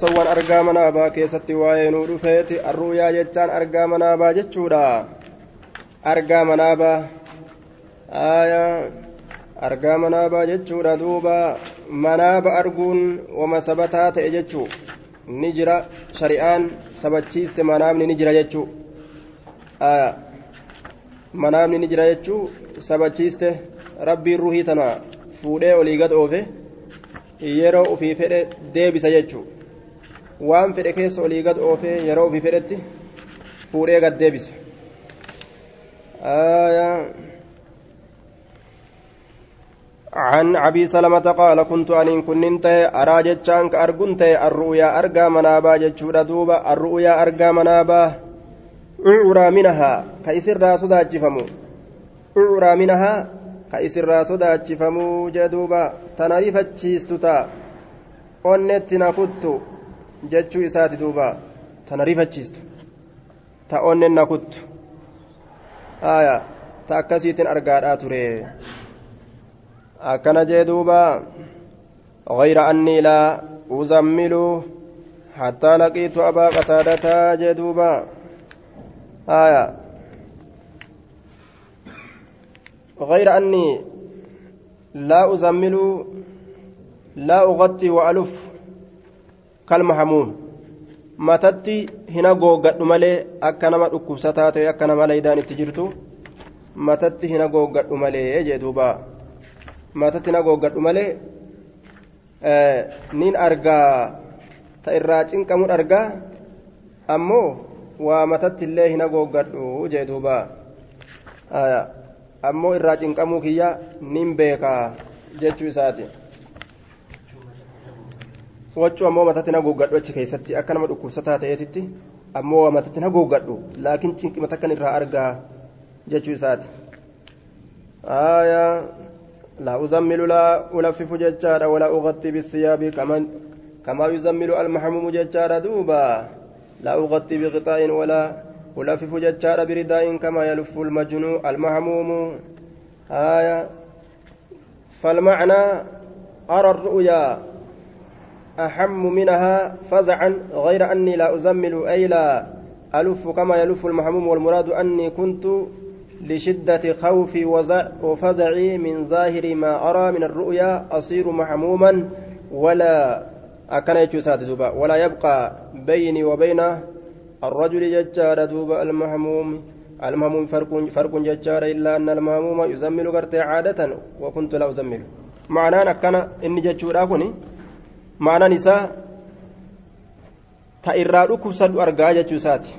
sawwan argaa manaabaa keessatti waa'ee nuu dhufeeti arruuyaa jechaan argaa manaabaa jechuudha argaa manaabaa argaa manaabaa jechuudha duuba manaaba arguun wama sabataa ta'e jechuu ni jira shari'aan sabachiiste manaabni ni jira jechuu manaabni ni jira jechuu sabachiiste rabbiin ruhii tana fuudhee olii gad oofe yeroo ufii fedhe deebisa jechuu waan fedhe keessa olii gad oofee yeroo ufii fedhetti fuudhee gad deebisa. عن أبي سلمة قال كنت أن كنت أرى جتشان كأرجنت الرؤيا أرجى منابا جتشورا دوبا الرؤيا أرجى منابا أعرى منها كيسر سودا جفمو أعرى منها كيسر سودا جفمو جدوبا تنريف تشيستتا onnetti na kuttu. Jechuu isaati duuba tana rifachiistu ta onnen na aya ta akkasiitin argaadhaa ture akkana jee duuba غير أني لا أزمل حتى لقيت أبا قتادة جدوبا آية غير أني لا أزمل لا أغطي وألف kalma kalmahamuun matatti hina googgadhu malee akka nama dhukkubsataa ta'e akka nama laydaan itti jirtu matatti hina googgadhu malee jee duuba matatti hina googgadhu malee eh, nin argaa ta irraa cinqamu argaa ammoo waa matatti illee hina googgadhu jee duuba ammoo irraa cinqamuu kiyya nin beekaa jechuu isaati. Wachuu ammoo matatti na googgadhu achi keessatti akka nama dhukkubsataa ta'eetitti ammoo matatti na googgadhu laakiin cinqima takkan irraa argaa jechuu isaati aayaa laa uzammilu laa ulaffifu jechaadha walaa uqatti bisiyaabi kamaa yuzammilu almahamumu jechaadha duuba laa uqatti biqixaa'in walaa ulaffifu jechaadha biridaa'in kamaa yaluffu almajnuu almahamumu aayaa فالمعنى أرى الرؤيا أحم منها فزعا غير أني لا أزمل أي لا ألف كما يلف المحموم والمراد أني كنت لشدة خوفي وفزعي من ظاهر ما أرى من الرؤيا أصير محموما ولا أكن دوبا ولا يبقى بيني وبين الرجل ججار دوبا المحموم. المهموم فرق فرق ججار إلا أن المهموم يزمل قرتي عادة وكنت لا أزمل. معناه أكن إني ججورا كوني ma'anaan isaa ta irraa dhukkubsadhu argaa jechuu isaati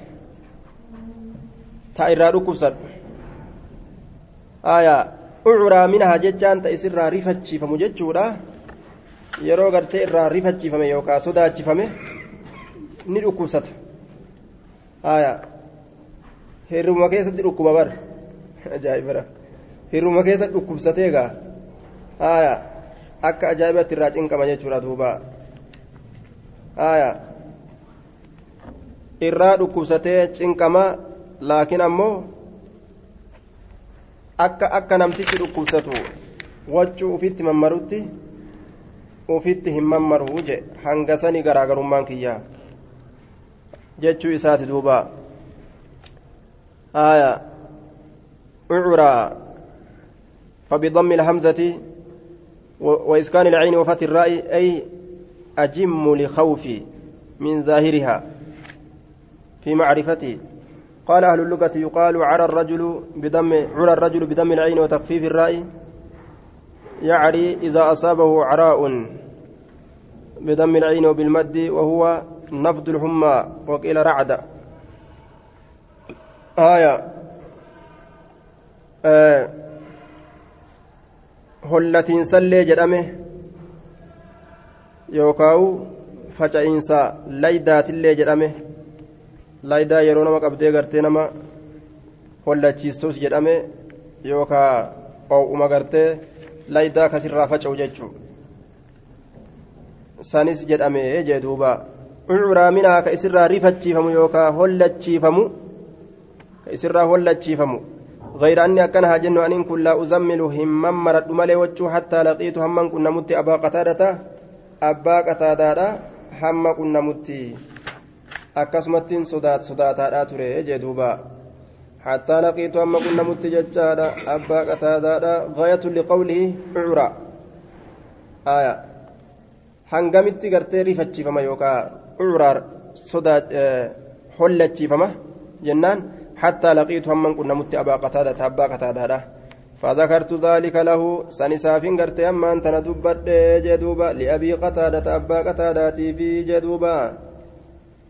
ta irraa dhukkubsadhu aayaa ucuraa minaha jechaan ta isirraa rifachiifamu jechuudha yeroo gartee irraa rifachiifame yookaan sodaachifame ni dhukkubsata aayaa hirruma keessatti dhukkuba bar ajaa'ibara hirruma keessatti dhukkubsatee aayaa akka ajaa'ibatti irraa cinqama jechuudha duuba aya irraa dhukkubsatee cinqama laakiin ammoo akka akka namtichi dhukkubsatu wachuu ufitti mammarutti ufitti hin mammaru je hanga sani garaagarummaan kiyyaa jechuu isaati duuba aya ucuraa فبضم الهمزة وإسكان العين وفتح الراء أي أجم لخوفي من ظاهرها في معرفتي قال أهل اللغة يقال عرى الرجل بدم عرى الرجل بدم العين وتخفيف الراء يعري إذا أصابه عراء بدم العين وبالمد وهو نفض الحمى وقيل رعد. آية. آه. hollatiinsallee jedhame yookaan faca'iinsa laydaatillee jedhame laydaa yeroo nama qabdee gartee nama hollachiistus jedhame yookaan qooquma gartee laydaa kasirraa faca'u jechuudha sanis jedhame jee duuba ucuraa minaa ka isirraa rifachiifamu yookaan hollachiifamu ka isirraa hollachiifamu. غير أني أكنها جن أن كن لا أزمل همم مرد ملي وجه حتى لقيت همم كن نمت أبا قتادة أبا قتادة hamma qunnamutti akkasumattiin sodaataadhaa ture jee duuba حتى لقيت أما كنا متججادا أبا قتادادا غاية لقوله عرى آية hangamitti gartee rifachiifama yookaan cuuraar sodaa hollachiifama jennaan hattaa laqiitu hamman qunnamutti abaa qataadata abbaa qataadaadha فذكرت ذلك له سنساف قرتي أما أنت ندبت جدوبا لأبي قتادة أبا قتاداتي في جدوبا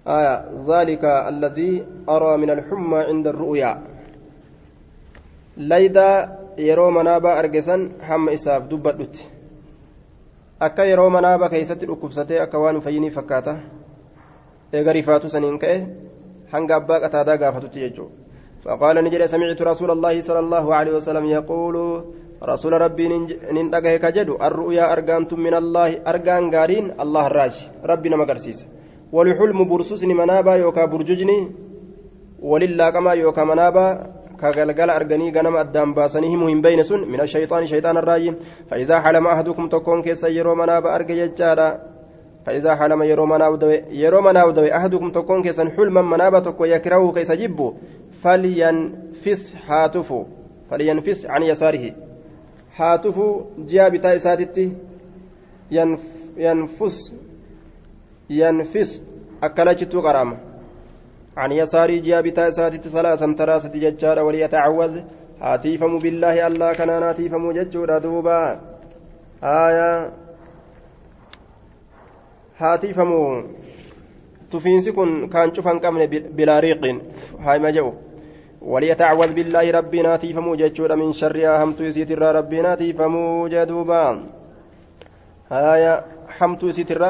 آية ذلك الذي أرى من الحمى عند الرؤيا ليدا يرو منابا أرجسا هم إساف دبت keeysatti dhukkubsatee akka waan fayyinii fakkaata eega rifaatu saniin ka'e hanga abbaa qataadaa gaafatutti jechuudha فقال نجد سمعت رسول الله صلى الله عليه وسلم يقول رسول ربي نندقه كجد الرؤيا أرقانتم من الله أرقان قارين الله الراج ربنا مقرسيس ولحلم برسوس منابا يوكا برججني ولله كما يوكا منابا كغلغل أرغني غنم أدام باسنه مهم بين سن من الشيطان شيطان الراجي فإذا حلم أحدكم تكون كيس يرو مناب أرغ يجارا فإذا حلم يرو مناب دوي يرو مناب دوي أحدكم تكون كيس حلما مناب تكو يكره كيس جبو. فلينفس هاتفو فلينفس عن يساره. هاتفو جاء بتاء ساتتي ينف ينفس ينفس أكلت قرامه عن يساري جاء بتا ساتت ثلاثا تراست ججار وليتعوذ. هاتيفم بالله الله كان ناتيفم ججور دوبا. آية. هاتيفم. تفينسي كن كان شوفان قمن بلا ريق. هاي ما وليتعوذ بالله ربي ناتيفم ججور من شر همت يسيتر ربي ناتيفم جدوبا. آية حمت يسيتر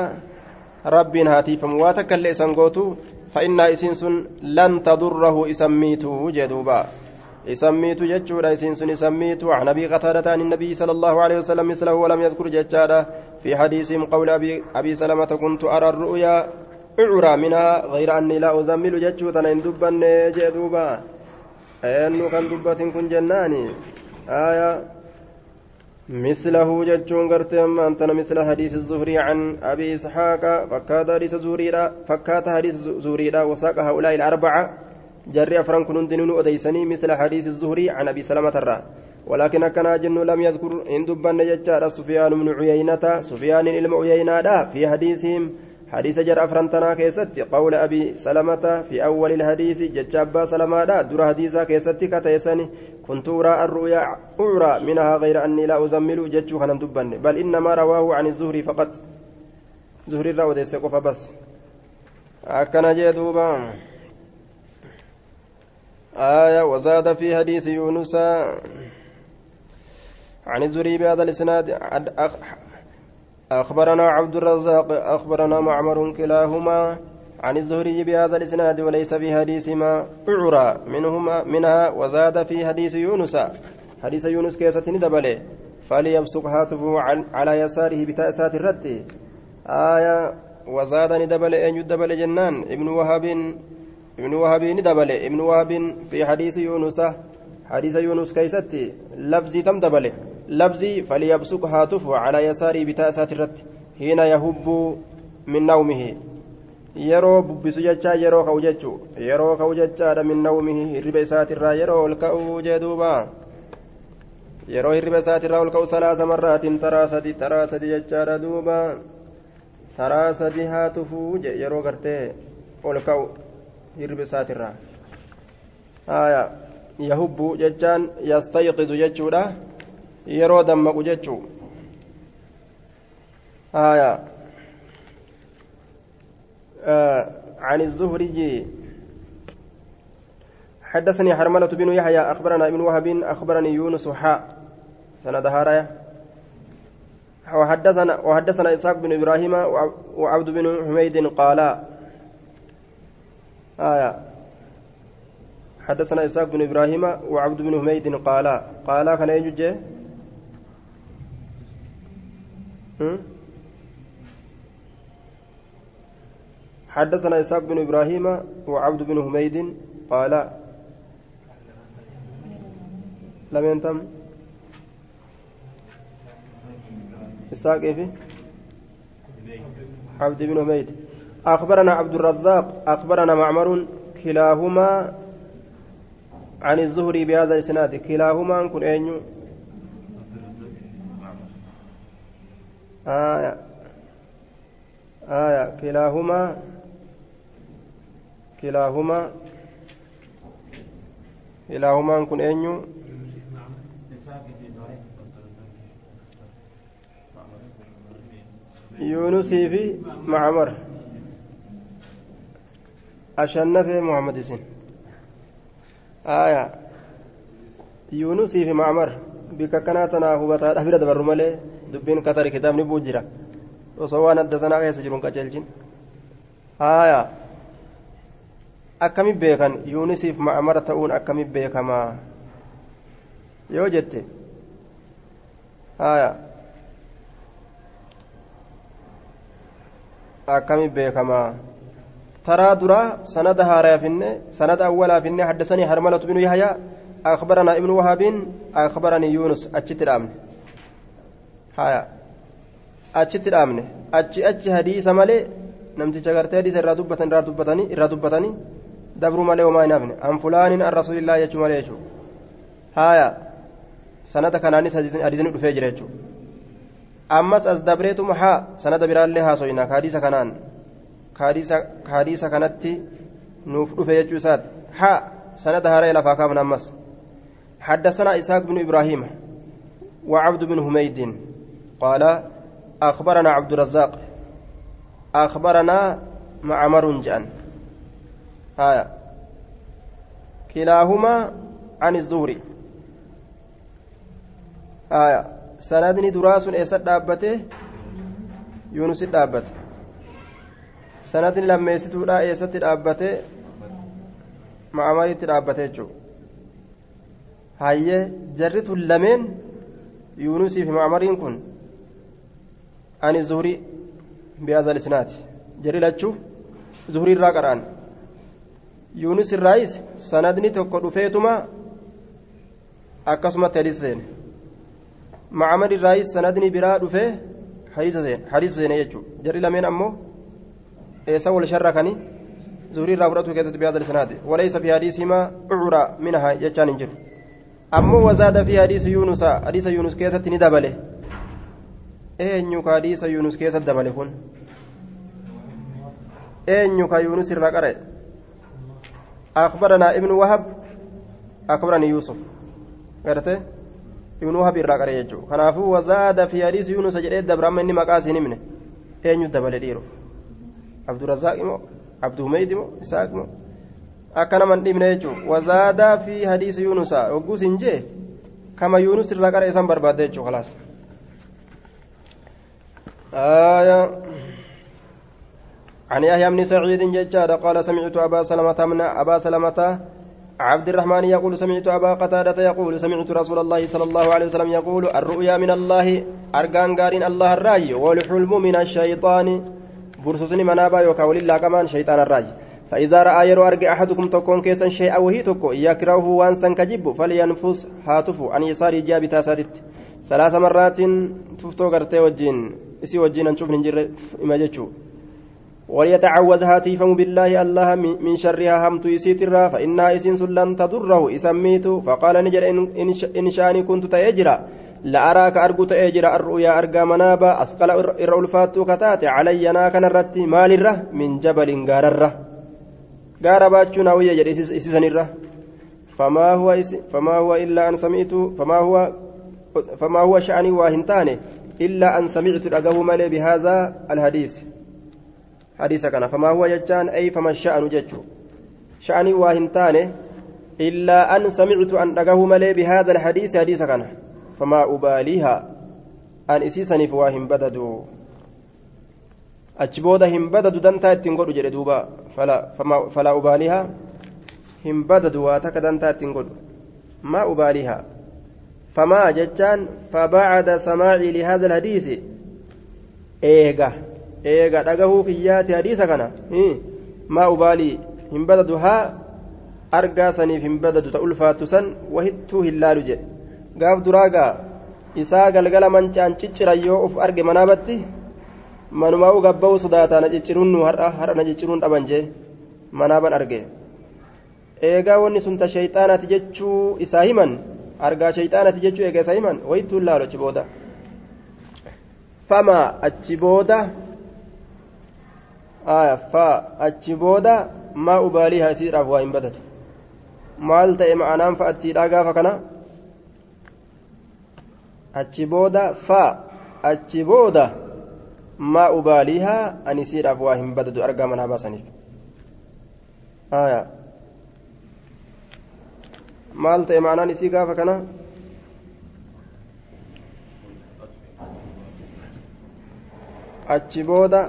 ربي ناتيفم واتكل سنغوتو فإن إسنس لن تضره إسميته جدوبا. إسميت جتشورا إسنس إسميت عن أبي قتادة عن النبي صلى الله عليه وسلم مثله ولم يذكر جتشارا في حديثهم قول أبي, أبي سلمة كنت أرى الرؤيا أعرى منها غير أني لا أزمل جتشوتا إن دبا جدوبا. أنه كان دبة كن جناني آية مثله جتشون قرت أما أنت مثل حديث الزهري عن أبي إسحاق فكات حديث زهري فكات حديث زهري وساق هؤلاء الأربعة جري أفران كنون دينون أديسني مثل حديث الزهري عن أبي سلمة الرا ولكن كان جن لم يذكر إن دبن جتشار سفيان بن عيينة سفيان علم عيينة في حديثهم حديث جر أفرنتنا كيست قول أبي سلمة في أول الحديث جتشابا سلمة در حديثا كيست كتيسني كنت أرى الرؤيا أرى منها غير أني لا أزمل جتشو خنم دبن بل إنما رواه عن الزهري فقط. زهري الراود يسقف بس. أكن جدوبا آية وزاد في حديث يونس عن الزهري بهذا الإسناد أخبرنا عبد الرزاق أخبرنا معمر كلاهما عن الزهري بهذا الإسناد وليس في حديث ما أعرى منهما منها وزاد في حديث يونس. حديث يونس كيسة ندبله. فليبصق هاتفه على يساره بتأسات الرد. آية وزاد ندبل أن يدبل جنان. ابن وهب ابن وهب ندبل ابن وهب في حديث يونس. حديث يونس كيستي لفظي تم دبله. لفظي فليبصق هاتفه على يساره بتأسات الرد حين يهب من نومه yeroo bubbisu jechaa yeroo ka'u jechuu yeroo ka'u jechaadha min nawmihi hirriba isaatirraa yeroo ol ka'uu jee duuba yeroo hirriba isaatirraa ol ka'u salaasa marraatiin taraa sadi taraa sadi jechaadha duuba taraa sadi haa tufuu je yeroo gartee ol ka'u hirriba isaatirraa haya yahubbu jechaan yastayqizu jechuudha yeroo dammaqu jechuu? Haya آه عن الزهري حدثني حرملة بن يحيى أخبرنا ابن وهب أخبرني يونس حاء سند هارايا وحدثنا وحدثنا إسحاق بن إبراهيم وعبد بن حميد قالا آية حدثنا إسحاق بن إبراهيم وعبد بن حميد قالا قالا كان يجي حدثنا إسحاق بن إبراهيم وعبد بن حميد قال لم ينتم؟ إسحاق إيه عبد بن حميد. أخبرنا عبد الرزاق أخبرنا معمر كلاهما عن الزهري بهذا الإسناد. كلاهما كن أين آية. آية. كلاهما. كلاهما. كلاهما كن أين يونسي في معمر أشن في محمد سن آية يونسي في معمر بك كانتنا هو دبين كتر كتاب نبوجرا وسوى ندسنا كيس جرون كجلجين آية beekan? Yuunisiif ma'amara ta'uun akkami beekamaa? Yoo jette. Haya akkami beekamaa? ترى درا سند هارا فيني سند أولا فيني حدثني حرملة بن يحيى أخبرنا ابن وهب أخبرني يونس أتشت الأمن الأمن أتش أتش حديث مالي نمتي شغرتي حديث إرى دبتني إرى دبتني إرى دبتني دبروا مالي وما ينافني عن فلان عن رسول الله يجو مالي يجو هايا سند كانانيس حديث دفيجر يجو أمس أز دبريتم ها سند برالي ها سوينا حديث كانان kaadiisa kanatti nuuf dhufe jechuu isaati. Haa sanada haree lafaa kaaban ammas. حدثنا إسحاق بن إبراهيم وعبد بن حميد قال أخبرنا عبد الرزاق أخبرنا معمر جان آية كلاهما عن الزهري آية سندني دراس إيسد دابته يونس دابته sanadni lammeessituudha eessatti dhaabbate ma'amariitti dhaabbate jechuudha hayyee jarri tun lameen yuunusii fi ma'amariin kun zuhurii biyyaazal isnaati jarri lachuu zuhurii irraa qara'an yuunus irraayis sanadni tokko dhufeetuma akkasumatti hadiisa seene ma'amar irraayis sanadni biraa dhufee hadiisa seene jechuudha jarri lameen ammoo eessa wal sharrakani zuhurii irraa fudhatu keessatti biyaada lisanaati walaysa fi hadiisihimaa ucura minaha jechaan hin jiru ammoo wazaada fi hadiisi yuunusa hadiisa yuunus keessatti ni dabale eenyu ka hadiisa yuunus keessatti dabale kun eenyu ka yuunus irraa qare أخبرنا ابن وهب أخبرني يوسف قرأت ابن وهب الراقر يجو كنافو وزاد في حديث يونس جريد دبر أما إني مقاسي نمنه أين يدبل ديرو abdurazaaq immoo abduhumeyd immoo isaaq immoo akka naman dhibne jechuun wazaadaa fi hadiisa yuunusa hogguus hin jee kama yuunus irraa qara isaan barbaadde jechuun khalaas عن يحيى بن سعيد ججاد قال سمعت أبا سلمة من أبا سلمة عبد الرحمن يقول سمعت أبا قتادة يقول سمعت رسول الله صلى الله عليه وسلم يقول الرؤيا من الله أرجان قارن الله الرأي والحلم من الشيطان. برسوسني منابا يوكا ولله كمان شيطان الراج فإذا رأى يرو أرجع أحدكم تكون كيسا شيئا وهي تكو يكرهه وانسا كجب فلينفس. هاتف عن يسار جاب تاساتت ثلاث مرات تفتو قرتي وجين. إسي وجين نشوف ننجر إماجتشو وليتعوذ هاتيفم بالله الله من شرها همت يسيترا فإنها إسين لن تضره. إسميت فقال نجر إن شاني كنت تيجرا. لأراك أرجوت أجر الرؤيا أرجى منابا أثقل إر ألفات كتات. علي أنا كان الرتي مال الره من جبل غار الره غار باتشونا ويا جري إسسن الره فما هو فما هو إلا أن سمعت فما هو فما هو شأني واهنتاني إلا أن سمعت الأجاه مالي بهذا الحديث. حديث كان فما هو يجان؟ أي فما الشأن ججو. شأني واهنتاني إلا أن سمعت أن أجاه مالي بهذا الحديث حديث كان. فما أباليها أن إسيسني فواهم بددوا هم بددوا دنتا تنقلوا جري دوبا. فلا فما فلا أباليها هم بددوا واتك دنتا تنقلوا ما أباليها؟ فما جتان فبعد سماعي لهذا الحديث إيغا إيغا دقه كيات حديث كان ما أبالي هم بددوا ها أرقى سنيف هم بددوا تألفات سن وهتو هلال جي gaaf duraagaa isaa galgala mancaan cicciran yoo uf arge manaabatti manumaa ugabba'u sodaataa na cicciruun har'a har'a na cicciruun dhaban jee manaaban arge eegaa wanni sun ta shayxaanaati jechuu isaa himan argaa shayxaanaati jechuu eega isaa himan wayituun laalo achi booda fama achi booda fa achi booda maa ubaalii haa isiidhaaf waa hin badatu maal ta'e ma'anaan fa'attiidhaa gaafa kana achi booda fa achi booda maa ubaaliihaa ani isiidhaaf waa hin badatu argaa manaa baasaniif maal ta'e ma'anaan isii gaafa kana achi booda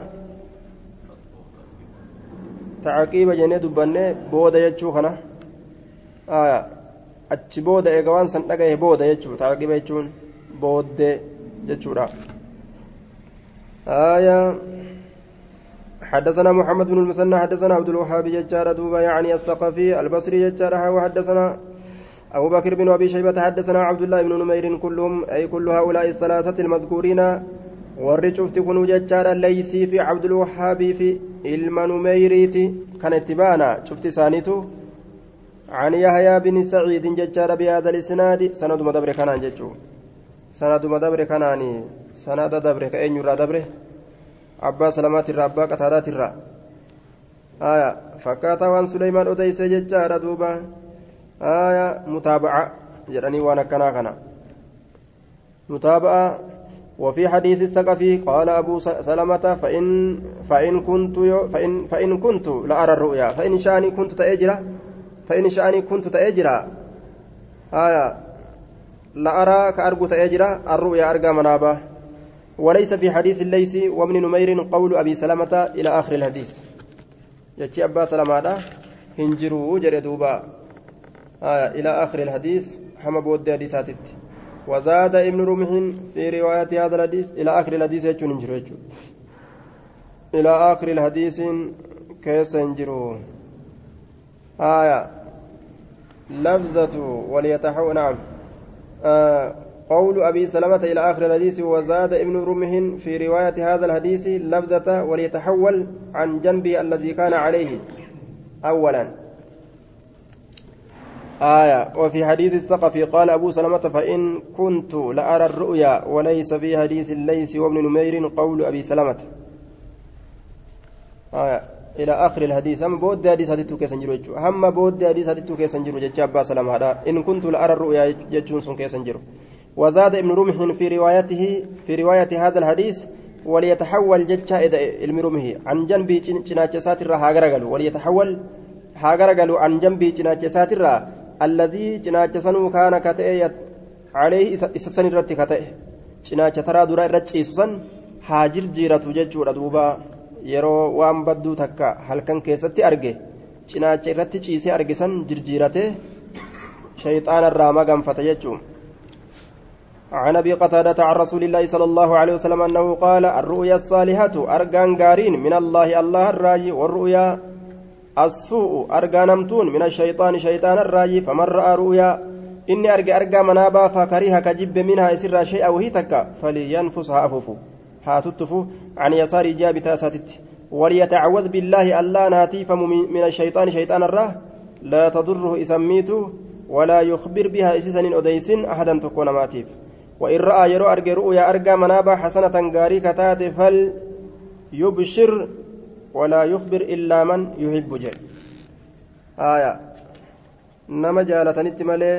tacaqiiba jennee dubbannee booda jechuu kana achi booda eega waan san dhagaye booda jechuu tacaqiiba jechuun booddee jechuudha آية حدثنا محمد بن المثنى حدثنا عبد الوهاب ججار دوبا يعني الثقفي البصري ججار وحدثنا أبو بكر بن أبي شيبة حدثنا عبد الله بن نمير كلهم أي كل هؤلاء الثلاثة المذكورين warri cufti kunuu jechaadha leeysii fi cabdulwahaabii fi ilma numeyriiti kan itti baana cufti isaaniitu عن يحيى بن سعيد ججار بهذا الإسناد. سند مدبر كنان ججو. سند مدبر كناني سند دبر. كأين يرى دبر؟ أبا سلامات الرا أبا قتادات الرا. آية. فكاتا وان سليمان أديس ججار دوبا. آية متابعة جراني وانا كنا كنا متابعة وفي حديث الثقفي قال أبو سلمة فإن فإن كنت فإن فإن كنت لأرى الرؤيا فإن شأني كنت تأجرا فإن شأني كنت تأجرا آية لأرى كأرجو تأجرا الرؤيا أرجى منابه وليس في حديث الليث وابن نمير قول أبي سلمة إلى آخر الحديث يجي أبا سلمة هنجروا جردوبا آية إلى آخر الحديث حمى بود حديثاتت وزاد ابن رمح في رواية هذا الحديث إلى آخر الحديث يجون إلى آخر الحديث كيس انجروا آية. لفظة وليتحو نعم. آه قول أبي سلمة إلى آخر الحديث وزاد ابن رمح في رواية هذا الحديث لفظة وليتحول عن جنبه الذي كان عليه. أولا. آية. وفي حديث الثقفي قال أبو سلمة فإن كنت لأرى الرؤيا وليس في حديث الليث وابن نمير قول أبي سلمة. آية. إلى آخر الحديث. أما بود حديث haa ta'uu keessan jiru هم بود حديث haa ta'uu keessan jiru jechuu أبا سلمة إن كنت لأرى الرؤيا jechuun sun keessan وزاد ابن رمح في روايته في رواية هذا الحديث وليتحول جتش علم رمه عن جنبه ساتر هاغرغلو وليتحول هاغرغلو عن جنبه جناچ ساتر الذي جناچ سنو كان كتئ عليه إسسن الرت كتئ جناچ ترى درا رچيسسن هاجر جيرتو جچودا دوبا yeroo waan badduu takka halkan keessatti arge cinaacha irratti ciisee argisan jirjiirate shayxaana irraa maganfata jechuun. عن ابي قتادة عن رسول الله صلى الله عليه وسلم انه قال الرؤيا الصالحة ارجان غارين من الله الله الراجي والرؤيا السوء ارجان نمتون من الشيطان شيطان الراجي فمن راى رؤيا إني ارجى ارجى منابا فكريها كجب منها يسر شيئا وهي تكا فلينفسها افوفو هاتتفو عن يسار جابتا ساتت وليتعوذ بالله ألا ناتيف من الشيطان شيطان الراه لا تضره إسميته ولا يخبر بها إسسن أديس أحدا تكون ماتيف. وإن رأى يرو أرجى رؤيا أرجى منابا حسنة غاري كتات فليبشر ولا يخبر إلا من يحب جل آية نما جالتنت ملي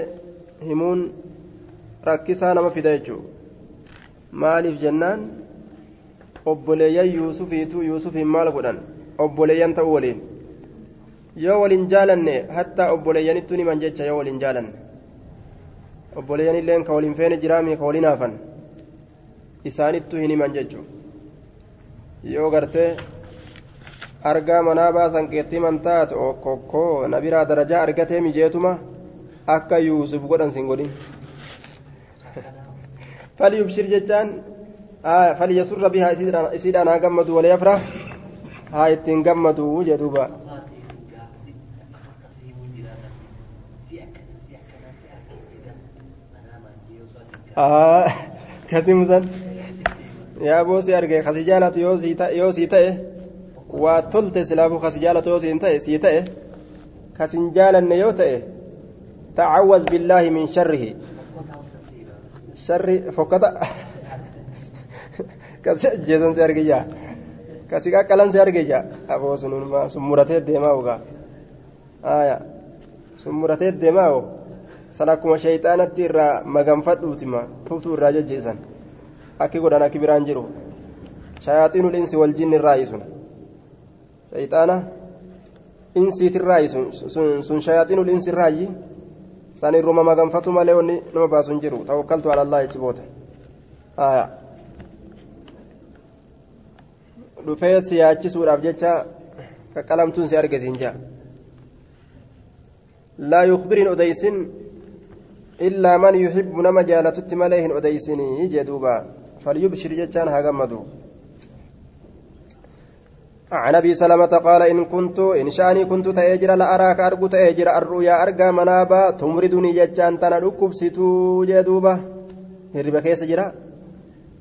همون ركسا نما jennaan obboleeyyan yuusufiitu yuusufiin maal godhan obboleeyyan ta'uu waliin yoo waliin jaalanne hattaa obboleeyyanittu niman jecha yoo waliin jaalanne obboleeyyan illeen ka waliin feene jiraami ka waliin hafan isaanittu hin himan jechuun yoo gartee argaa manaa baasan keetti himan taate okkokkoo na biraa darajaa argatee mijeetuma akka yuusuf godhan sin godhin جتان آه فليسر بها إسيد أنا قمد وليفرح هاي تنقمد وجدوبا آه كسيمسان yaa boosii arge kasi jaalatu yoo sii ta'e waa tolte silaafuu kasi jaalatu yoo sii ta'e kasin jaalanne yoo ta'e tacawwaz billaahi min sharrihi sharri fokkata kasi ajjeesan si arge jaa kasi qaqqalan si arge jaa aboo sun sun muratee deemaa ugaa aya sun muratee deemaa oo san akkuma shayxaanatti irraa maganfadhuutima tuftuu irraa jejjeesan akki godhan akki biraan jiru shayaaxiinul insi wal jinni irraayi sun shayxaana insiitirraayi sun shayaaxiinul insirraayi san irruma maganfatu malee wanni nama baasu hin jiru. Tawakkaltu ala allaa jechi boota dhufee siyaachisuudhaaf jecha qaqqalamtuun si argisiin jaa. Laa yukbiriin odeysin illaa man yuxibbu nama jaalatutti malee hin odeysinii jee duuba. Falyubshir jechaan haa gammadu. عن ابي سلمة قال ان كنت ان شاني كنت تاجر لا اراك ارجو تاجر الرؤيا ارجى منابا تمردني جتان تنا دكبسيتو جدوبا hirriba keessa jira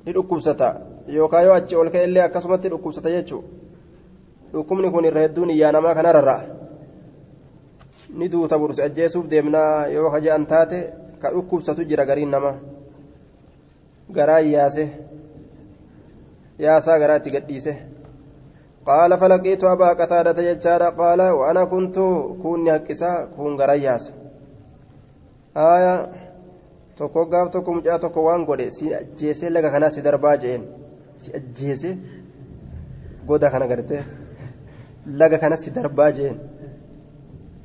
ni dhukkubsata yookaan yoo achi ol ka'e illee akkasumatti dhukkubsata jechuudha dhukkubni kun irra hedduun iyyaa namaa kana rarra'a ni duuta bursi ajjeesuuf deemnaa yoo kaja'an taate ka dhukkubsatu jira gariin namaa. garaa yaase yaasaa garaa itti gadhiise jechaadha qaala waana kuntu kuunni haqqisaa kuun garaa yaasa aayaa tokko gaaf tokko mucaa tokko waan godhe si ajjeesee laga kanaa si darbaa jeen si ajjeesee goda kana gartee laga kana si darbaa jeen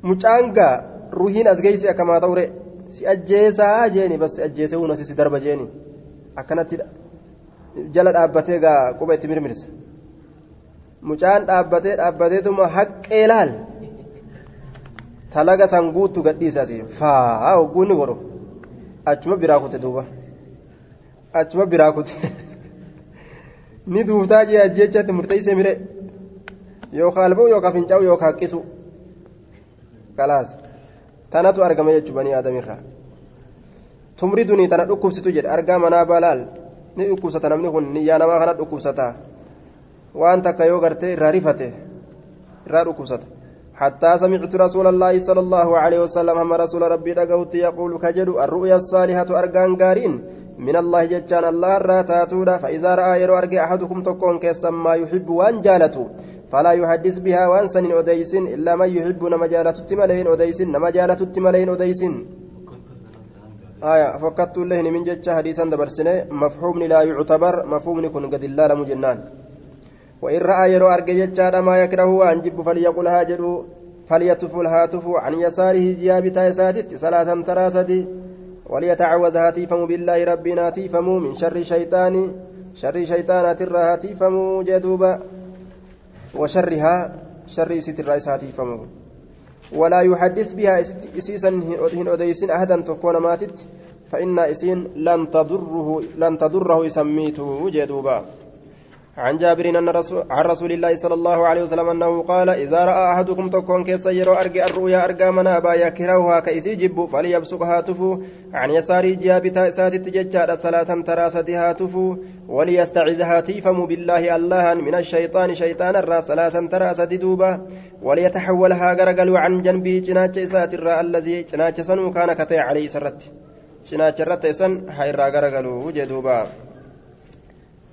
mucaan gaa ruhiin as geessi akkamaa ta'ure si ajjeesaa jeeni bas si ajjeesee huun si darba jeeni. akkanatti jala dhaabbatee gaa quba itti mirmirsa mucaan dhaabbatee dhaabbateetuma haqqee laal talaga san guuttu gadhiisa asii faa hogguunni godhu achuma biraa kute duuba achuma biraa kute ni duuftaa jee ajjeechatti murteessee mire yookaan alba'u yookaan fincaa'u yookaan haqqisu kalaas tanatu argama jechuun banii aadamirraa. tumridunii tana dhukkubsitu jedhe argaa manaa baalaal ni dhukkubsata namni kun niyyaa namaa kana dhukkubsata waan takka yoo gartee irraa rifate irraa dhukkubsata حتى سمعت رسول الله صلى الله عليه وسلم هم رسول ربي دقوت يقول كجد الرؤيا الصالحة أرقان قارين من الله ججان الله الراتاتودا فإذا رأى يرو أرقى أحدكم تكون كيسا ما يحب وان جالته فلا يحدث بها وان سن أديس إلا من يحب نما جالته تملين أديس نما جالته تملين أديس آية فكت الله من جتش حديثا دبرسنه مفهوم لا يعتبر مفهوم كن قد الله مجنان وإن رأى يرو أرجع جتش ما يكره أن جب فليقل هاجروا فليتف الهاتف عن يساره جياب تايساتت ثلاثا تراسدي وليتعوذ هاتيفم بالله ربنا هاتيفم من شر شيطان شر شيطانات هاتيفم جدوبا وشرها شر ستر هاتيفم ولا يحدث بها إسيسا هن أديسين أحدا تكون ماتت فإن إسين لن تضره لن تضره يسميته جدوبا. عن جابر أن رسول عن رسول الله صلى الله عليه وسلم أنه قال إذا رأى أحدكم تكون كيس يرى أرجع الرؤيا أرجع منابا يكرهها كيسي جب فليبسقها تفو. عن يسار جاب تأسات تججار ثلاثا تراستها تفو. وليستعذها تيفم بالله الله من الشيطان شيطان الرا ثلاثا تراست دوبا. وليتحولها غرقل عن جنبه جناج إسات الرا الذي جناج سنو كان كتي عليه سرت. جناج الرت سن حيرا غرقل وجدوبا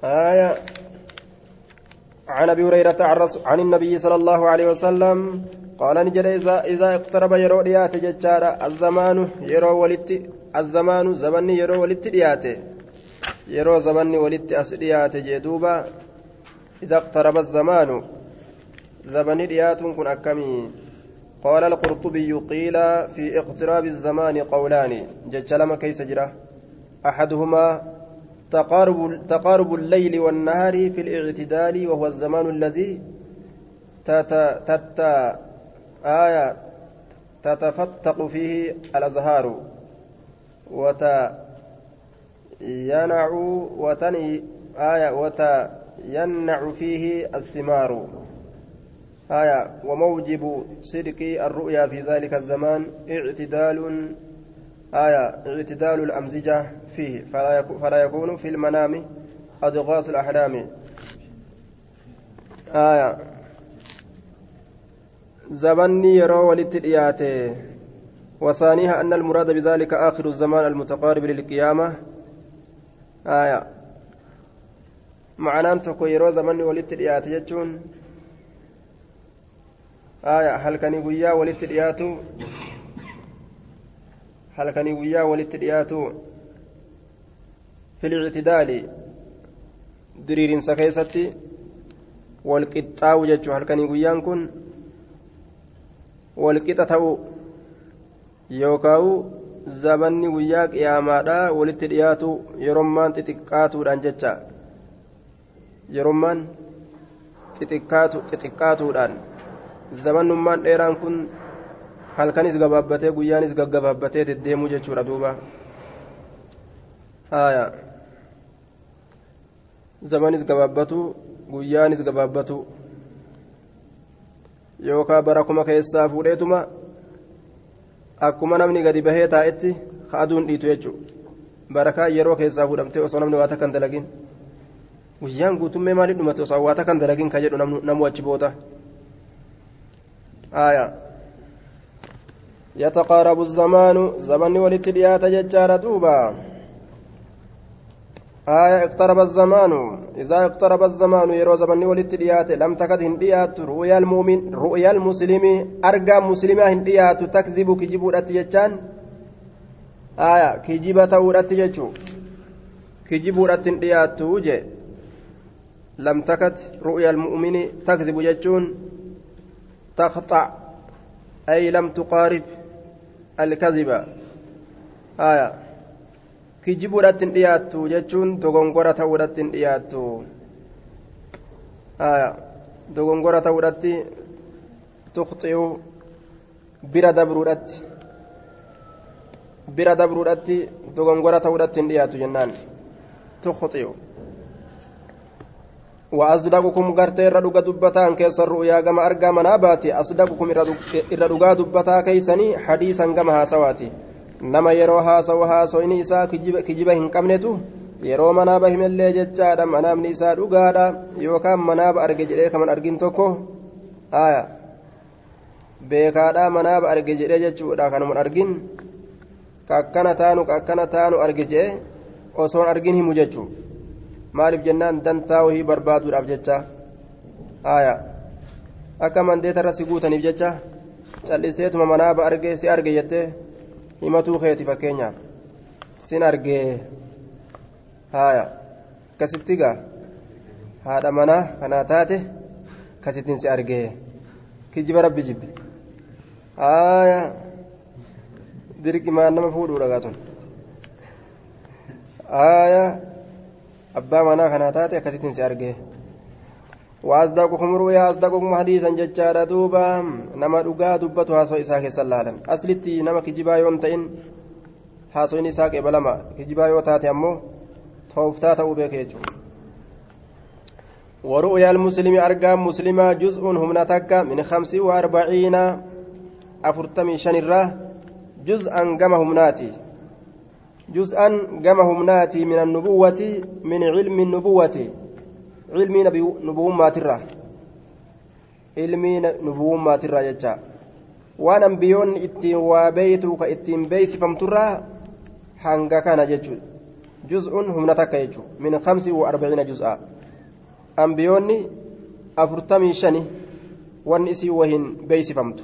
آية عن أبي هريرة عن النبي صلى الله عليه وسلم قال نجد اذا إذا اقترب يرو ديات ججارا الزمان يرو ولت الزمان زمن يرو ولت ديات يرو زمن ولت أس ديات جدوبا إذا اقترب الزمان زمن ديات كن أكمي. قال القرطبي قيل في اقتراب الزمان قولان. ججلما كيس جرا. أحدهما تقارب تقارب الليل والنهار في الاعتدال وهو الزمان الذي تت تت آية تتفتق فيه الأزهار وتينع وتني آية وتينع فيه الثمار. آية وموجب صدق الرؤيا في ذلك الزمان اعتدال. آية اعتدال الأمزجة. فيه فلا يكون في المنام أدغاس الأحلام. آية. زمني يرى ولتدياته وثانيها أن المراد بذلك آخر الزمان المتقارب للقيامة. آية. معنaan tokko yeroo zamanni walitti dhiyaate jechuun aya halkanii guyyaa walitti dhiyaatu halkanii guyyaa walitti في الاعتدال. دريرين سكيستي. والقطاع وجهه هلكني قيان كن. والقطة ta'u yookaan zabanni guyyaa qiyaamaadhaa walitti dhiyaatu yerommaan xixiqqaatuudhaan jecha yerommaan xixiqqaatuudhaan zabannummaan dheeraan kun halkanis gabaabbatee guyyaanis gaggababbatee deddeemuu jechuudha duuba haayaa zamanis gabaabbatu guyyaanis gabaabbatu yookaan bara kuma keessaa fuudheetuma akkuma namni gadi bahee taa'etti aduun dhiitu jechuudha barakaa yeroo keessaa fuudhamtee osoo namni waa takkan dalagin guyyaan guutummee maaliif dhumate osoo waa takkan dalagin ka jedhu namu achi boota. آية يتقارب الزمان زمن ولتديات ججارة دوبا آية اقترب الزمان. إذا اقترب الزمان يرو زمن ولتديات لم تكد هنديات رؤيا المؤمن رؤيا المسلم. أرقى مسلمة هنديات تكذب كجب ججان آية كجب تورت ججو كجب هنديات وجه. لم تكد رؤيا المؤمن تكذب ججون تقطع أي لم تقارب الكذب. آية. كجب ودتن دياتو جتشون دوغونغورا تودتن دياتو آية دوغونغورا تودتي تخطئ bira dabruudhatti bira dabruudhatti dogongora ta'uudhatti hin dhiyaatu jennaan. Tuqxi'u. وأصدقكم غرتي إرى دغا دبتا كيس الرؤيا كما أرجى مناباتي أصدقكم إرى دغا دبتا كيسني حديثا كما هاسواتي نما يرو هاسو هاسويني إسا كجيبة هنكمنتو yeroo manaaba himallee jechaadha manaabni isaa dhugaadha yookaan manaaba arge jedhee kaman argin tokko aya beekaadha manaaba arge jedhee jechuudha kanuman argin ka akkana taanu ka akkana taanu arge jedhe osoon argin himu jechuu maaliif jennaan dantaa wahii barbaaduudhaaf jecha aya akka mandeeta irra si guutaniif jecha callisteetuma manaaba arge si arge jettee himatuu keeti fakkeenyaaf sin argee haya akkasitti gaa haadha manaa kanaa taate kasittiin si argee kijiba rabbi jibbe haya dirqimaan nama fuudhuudha gaatun haya abbaa manaa kanaa taate akkasittiin si argee وأصدقكم رؤيا أصدقكم حديثا ججارا دوبا نما دغا دبتو هاسو إساك سلالن أصلتي نما كجبا يوم تئن هاسو إساك بلما كجبا يو تاتي أمو توفتا تأو بك يجو ورؤيا المسلم أرقام مسلمة جزء هم نتك من خمس وأربعين أفرتمي شنرة جزءا قمهم ناتي جزءا قمهم ناتي من النبوة من علم النبوة ترى علمي نبوة ترى جتا waan ambiyoonni ittiin waa beeytu ka ittiin beeysifamturraa hanga kana jechuudha juz'un humna takka jechuudha min kamsi wa arbaciina juz'a ambiyoonni afurtamii shani wanni isii wahin beeysifamtu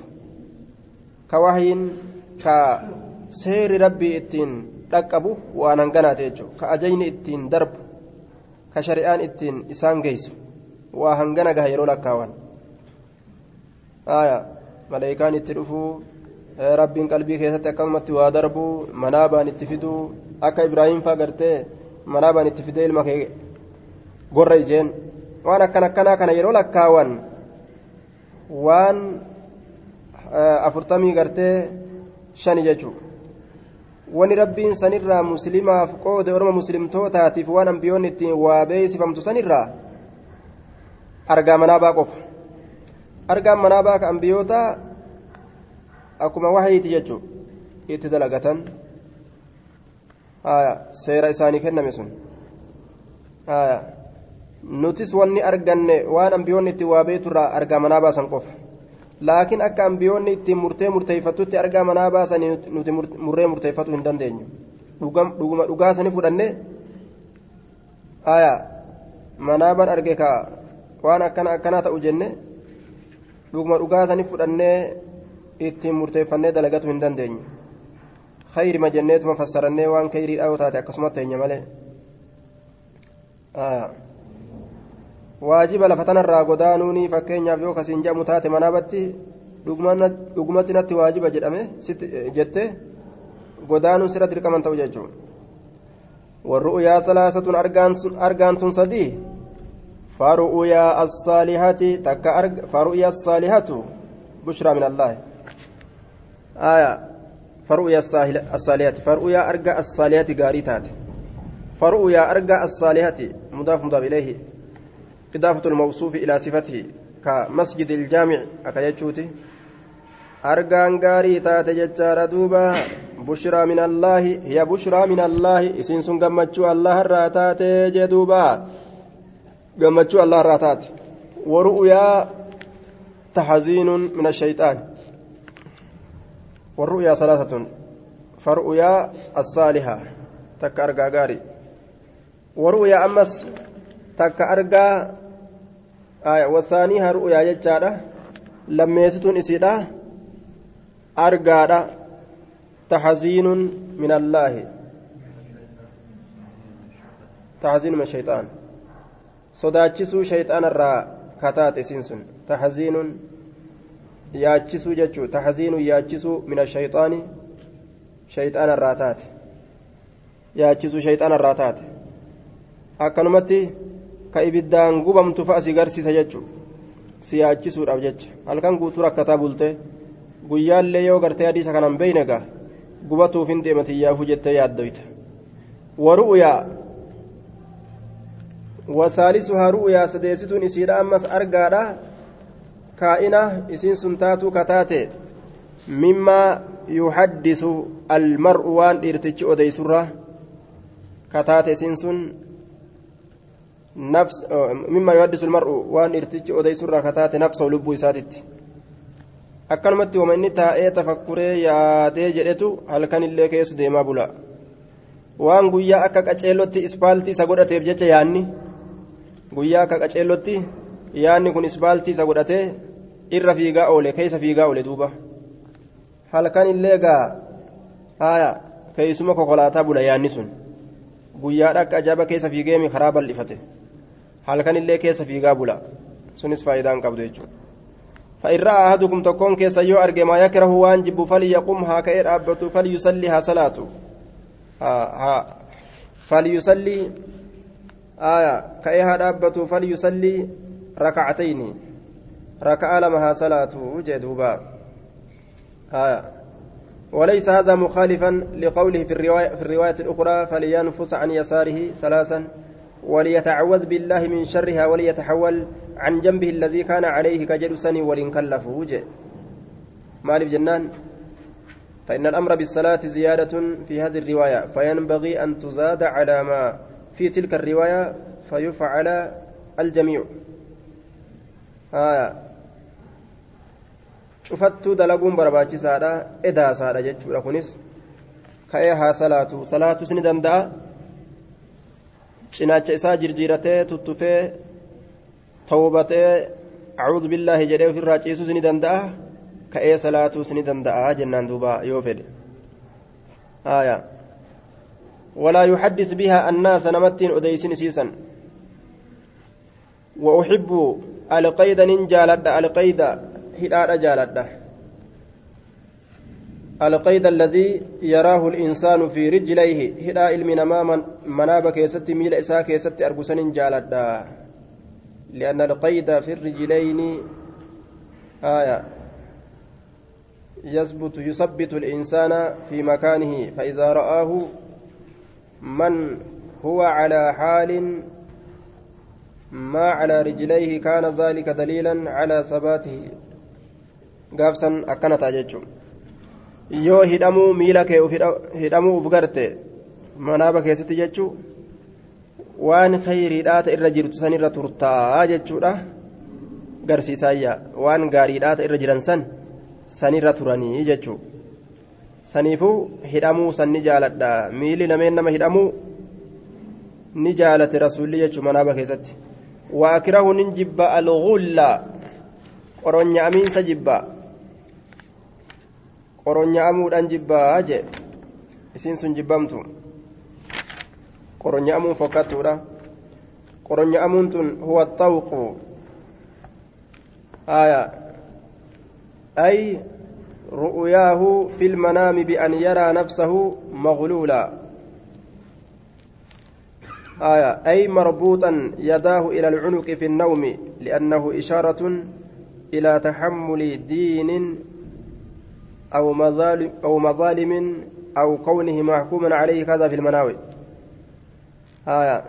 ka wahiin ka seeri rabbii ittiin dhaqqabu waan hanganaate jechuudha ka ajayni ittiin darbu ka shari'aan ittiin isaan geessu waa hangana gaha yeroo lakkaawan maleekaan itti dhufuu rabbiin qalbii keessatti akkasumatti waa darbuu manaabaan itti fiduu akka ibraahim faa gartee manaabaan itti fidee ilma kee gorra ijeen waan akkan akkanaa kana yeroo lakkaawan waan afurtamii gartee shani jechuu wani rabbiin sanirraa muslimaaf qoode orma muslimtootaatiif waan ambiyoonni ittiin waa beeysifamtu sanirraa argaa manaabaa qofa argaan manaabaa ka ambiyoota akkuma wahayiiti jechuun itti dalagatan seera isaanii kenname sun nutis wanni arganne waan ambiyoonni itti waa argaa manaa baasan qofa laakiin akka ambiyoonni ittiin murtee murteeffatutti argaa manaa baasanii nuti murree murteeffatu hin dandeenyu dhuguma dhugaasanii fudhanne aya manaabaan arge ka waan akkana akkanaa ta'u jenne dhuguma dhugaasanii fudhannee ittiin murteeffannee dalagatu hin dandeenyu khayrima jenneetuma fassarannee waan khayriidhaa yoo taate akkasumatti teenya malee waajiba lafa tanarraa godaanuuni fakkeenyaaf yoo kasiin jedhamu taate manaabatti dhugumatti natti waajiba jedhame jette godaanuun sirra dirqaman ta'u jechuun warru'uyaa salaasatun argaantun sadii faru'uyaa assaalihati takka faru'uyaa assaalihatu bushraa min allaahi aya faru'uyaa assaalihati faru'uyaa arga assaalihati gaarii taate faru'uyaa arga assaalihati mudaaf mudaaf ilayhi إضافة الموصوف إلى صفته كمسجد الجامع أكيتشوتي. أرجان غاري تاتي جتشار دوبا بشرى من الله هي بشرى من الله إسين سن قمتشو الله الراتات جدوبا. قمتشو الله الراتات ورؤيا تحزين من الشيطان. والرؤيا ثلاثة. فرؤيا الصالحة تك أرجا غاري ورؤيا أمس تك أرجا wasaanii haru'uyaa jechaadha lammeessituun isiidha argaadha taxaziinun min allaahi taxaziinu min shayxaan sodaachisuu shayxaanarraa kataate isiin sun taxaziinun yaachisuu jechuu taxaziinun yaachisuu min ashayxaani shayxaanarraa taate yaachisuu shayxaanarraa taate akkanumatti ka ibiddaan gubamtu fa'a si garsiisa jechuudha si yaachisuudhaaf jecha. Halkan guutuu rakkataa bulte. Guyyaallee yoo gartee hadiisa kanan beeyne gaa gubatuuf hin deematiyyaafuu jettee yaaddoyta. Waru'uyaa wasaalisuhaa ru'uyaa sadeessituun isiidha ammas argaadha. Kaa'ina isiin sun taatuu kataate. Mimmaa yuhaddisu almar'u waan dhiirtichi odeysurra kataate isiin sun نفس مما يحدث المرء وان ارتج اوديس الركعتات نفسه لب ساتت akkanumatti wama inni taa'ee tafakkuree yaadee jedhetu halkan illee keessa deemaa bula waan guyyaa akka qaceellotti ispaaltii isa godhateef jecha yaanni guyyaa akka qaceellotti yaanni kun ispaaltii isa godhatee irra fiigaa oole keessa fiigaa oole duuba halkan illee gaa haaya keeysuma kokolaataa bula yaanni sun guyyaadha akka ajaa'ibaa keessa fiigeemi karaa bal'ifate Halkan illee keessa fiigaa bula. Sunis faayidaan qabdu jechuudha. فإن رأى أحدكم تكون كيس يو أرجع ما يكره وانجب فليقم هكذا أبته فليصليها صلاته ها ها فليصلي آية كأيها أبته فليصلي ركعتين ركع لمها صلاته جدوبا آية وليس هذا مخالفا لقوله في الرواية, في الرواية الأخرى فلينفس عن يساره ثلاثا وليتعوذ بالله من شرها وليتحول عن جنبه الذي كان عليه كجلسني ولنكلف وجه مالف جنان. فإن الأمر بالصلاة زيادة في هذه الرواية فينبغي أن تزاد على ما في تلك الرواية فيفعل الجميع. آه. cufattuu dalaguun barbaachisaadha edaasaadha jechuudha kunis ka'ee haa salaatu salaatus ni danda'a cinaacha isaa jirjiiratee tuttufee tawbatee acuudhu billaahi jedhee ofirraa ciisuus ni danda'a ka'ee salaatuus ni danda'a jennaan duuba yoo fedhe آية ولا يحدث بها الناس نمتين أديسين سيسا وأحب القيد ننجالد القيد hidhaadha jaaladha القيد الذي يراه الإنسان في رجليه هدا علم نما مناب كيست ميل إساء كيست أرقسن جالدا. لأن القيد في الرجلين آية يثبت يثبت الإنسان في مكانه. فإذا رآه من هو على حال ما على رجليه كان ذلك دليلا على ثباته. akkana ta'a jechuun yoo hidhamuu miila kee hidhamuu uf garte manaaba keessatti jechuun waan khayriidhaa ta irra jirtu san irra turtaa jechuudha. Garsiisaayya waan gaariidhaa ta irra jiran san sanirra turanii jechuu. Saniifuu hidhamuu san ni jaaladha. Miilli nameen nama hidhamuu ni jaalate rasuulli jechuu manaaba keessatti. Waakirahu nin jibba algulla qoronya'amiinsa jibba qoronya'amuudhaan jibbaa jee isiin sun jibbamtu qoronya'amuun fokkattuudha qoronya'amuun tun huwa xawqu aya ay رؤياه في المنام بأن يرى نفسه مغلولا آية أي مربوطا يداه إلى العنق في النوم لأنه إشارة إلى تحمل دين أو مظالم أو مظالم أو كونه محكوما عليه كذا في المناوي آية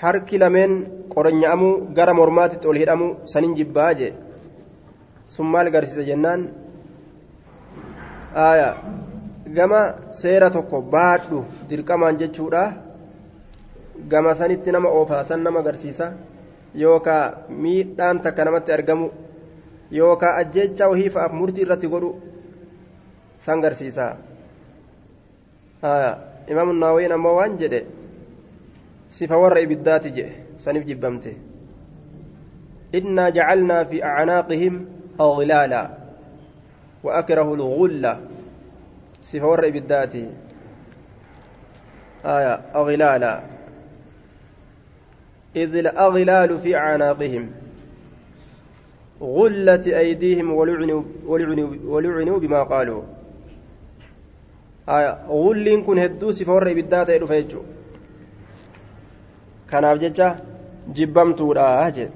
harki lameen qoronya'amuu gara mormaatitti ol hidhamu sanin jibbaa jee sun maal garsiisa jennaan aya gama seera tokko baadhu dirqamaan jechuudha gama sanitti nama oofaasan nama garsiisa yookaa miidhaan takka namatti argamu yookaa ajjeechaa wahii fa'aaf murtii irratti godhu san garsiisa imaamu naawayin ammoo waan jedhe sifa warra ibiddaati jedhe saniif jibbamte innaa jacalnaa fi acnaaqihim أغلالا وأكره الغلة صفة ور بالذات آية أغلالا إذ الأغلال في أعناقهم غلت أيديهم ولعنوا, ولعنوا, بما قالوا. آية. غل كن هدو صفة ور بالذات يدفع kanaaf jecha jibbamtuudha jedhe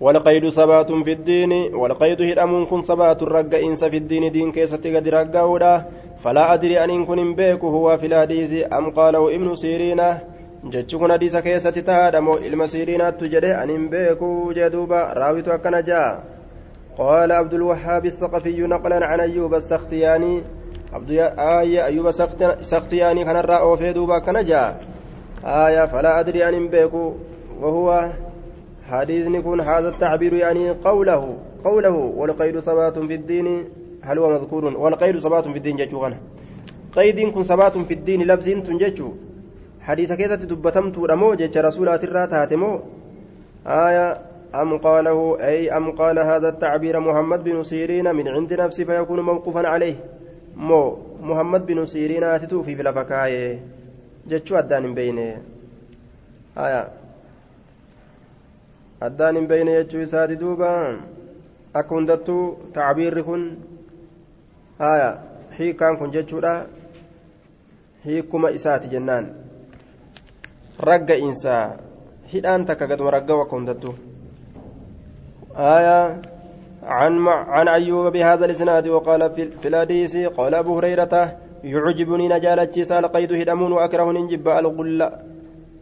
والقيد ثبات في الدين والقيد هدأم كن ثبات الرق إنس في الدين دين كيست قد فلا أدري أن إن كن بيك هو في الحديث أم قاله ابن سيرين جتشكن حديث كيست تهادم إلما سيرين تجري أن بيك جدوبا راويت أكن جاء قال عبد الوهاب الثقفي نقلا عن أيوب السختياني عبد آية أيوب السختياني كان الرأو في دوبا كان جاء آية فلا أدري أن بيك وهو حديثني كن هذا التعبير يعني قوله قوله والقيد ثبات في الدين هل هو مذكور والقيد ثبات في الدين جتوغنا قيد كن ثبات في الدين لفظ تنججو حديث كذا تدبتمت رمو جج رسولات الرات مو آية أم قاله أي أم قال هذا التعبير محمد بن سيرين من عند نفسه فيكون موقوفا عليه مو محمد بن سيرين أتتو في بلا فكاية جتشو أدان بينه آية addaan hin beeyne jechuu isaati duuba? Akka hundattuu tacbiirri kun haya hiikaan kun jechuudha. Hiikuma isaati jennaan ragga'iinsa hidhaan takka gaduma raggaa'u akka hundattuu آية عن عن أيوب بهذا الإسناد وقال في الحديث قال أبو هريرة يعجبني نجالة سال قيد هدمون وأكره نجب الغل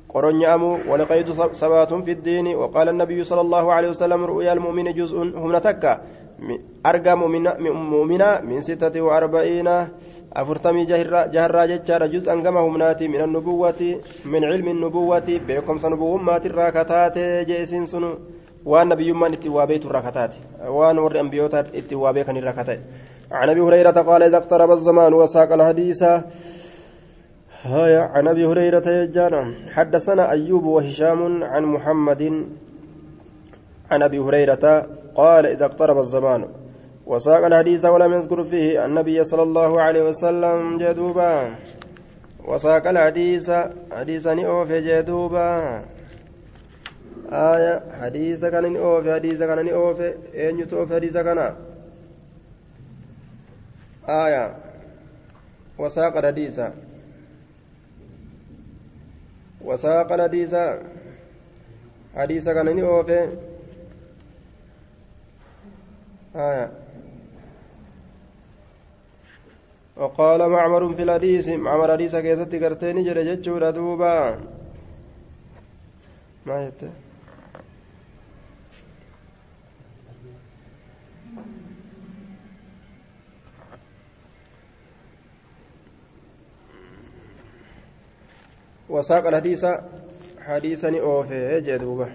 قرنيامو ولقيد ثبات في الدين وقال النبي صلى الله عليه وسلم رؤيا المؤمن جزء هم نتكا أرقى مؤمنا من ستة وأربعين أفرتمي جهرا جتشار جزءا كما همناتي من النبوة من علم النبوة بكم سنبومات الراكتات جيسين سنو. beetu irraa kataate waan warri ambiyoota itti waa beekan irraa katae عن أبي هريرة قال إذا اقترب الزمان وساق الحديث. هايا عن أبي هريرة يجانا. حدثنا أيوب وهشام عن محمد. عن أبي هريرة قال إذا اقترب الزمان. وساق الحديث ولم يذكر فيه النبي صلى الله عليه وسلم جدوبا. وساق الحديث حديثا نئوف جدوبا. آية حديث كان نئوف حديث كان نئوف أين يتوف حديث كان. آية وساق الحديث. وساق الحديث حديث كان أوفي آية وقال معمر في الحديث معمر حديث كيست قرتين جرى جتشورا دوبا ما يبتئ وساق الحديث حديثا أوفي جدوبة.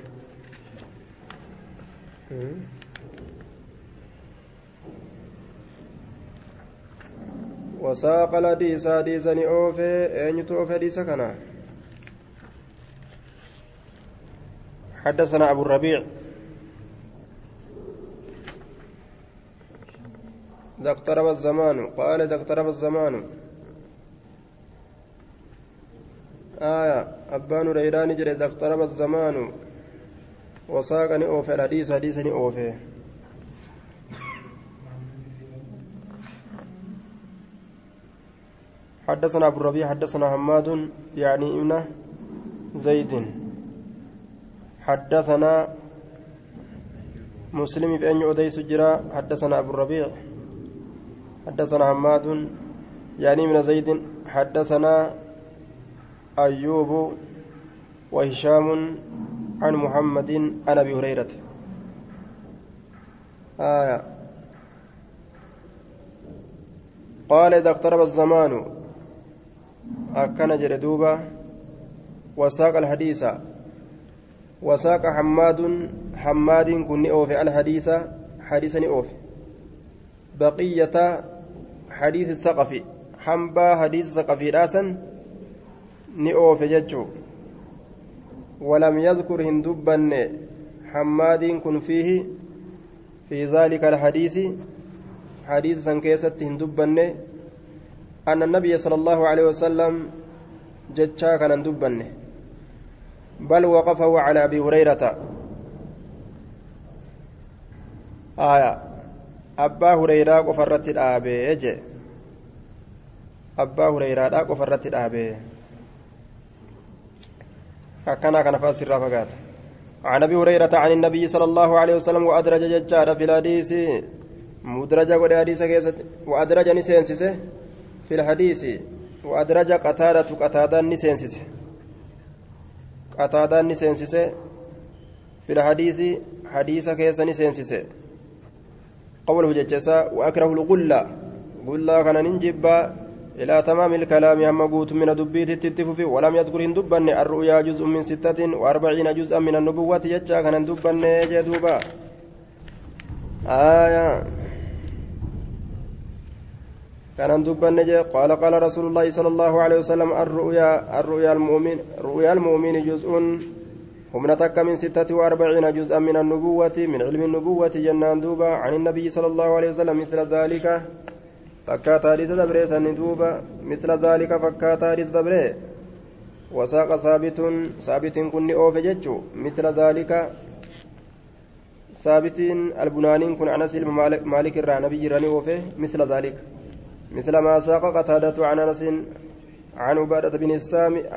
وساق الحديث حديثا أوفي أين توفي حديث كنا. حدثنا أبو الربيع. إذا اقترب الزمان قال إذا اقترب الزمان. آية أبان ريران جري إذا اقترب الزمان وساقني أوفي الحديث حديثني أوفي حدثنا أبو الربيع حدثنا حماد يعني ابن زيد. حدثنا مسلم بأن أديس جرا حدثنا أبو الربيع حدثنا حماد يعني من زيد. حدثنا أيوب وهشام عن محمد عن أبي هريرة. آية. قال إذا اقترب الزمان أكن جردوبة وساق الحديث وساق حماد حماد كن أوفي الحديث حديثا أوفي بقية حديث الثقفي حنبا حديث الثقفي راسا نئوف ججو ولم يذكر هندبا حماد كن فيه في ذلك الحديث حديث سنكيسة هندبا أن النبي صلى الله عليه وسلم ججا كان هندبا بل وقفه على أبي هريرة. آية. irratti dhaabee jee abbaa hureyraadhaa qofa irratti dhaabee akkanaa kana fa'aa sirraa fagaata عن أبي هريرة عن النبي صلى الله عليه وسلم وأدرج ججار في الحديث. مدرج قد حديث وأدرج نسينسسه في الحديث وأدرج قتادة قتاده نسينسسه قتاده نسينسسه في الحديث حديث كيس نسينسسه قوله ججسا وأكره الغلة. غلة كان ننجبا إلى تمام الكلام أما قوت من دبيت التتفف ولم يذكر دبا الرؤيا جزء من ستة وأربعين جزءا من النبوة ججا كان دبا جدوبا. آية. كان دبا قال قال رسول الله صلى الله عليه وسلم الرؤيا الرؤيا المؤمن رؤيا المؤمن جزء humna takka min sittati وأربعين جزءا من النبوة من علم النبوة جنان دوبا عن النبي صلى الله عليه وسلم مثل ذلك. فكاتا حديث دبري دوبا مثل ذلك فكاتا حديث دبري. وساق ثابت ثابت كن أوف مثل ذلك ثابت البنانين كن أنس مالك الرا نبي راني أوفه. مثل ذلك. مثل ما ساق قتادة عن أنس عن عبادة بن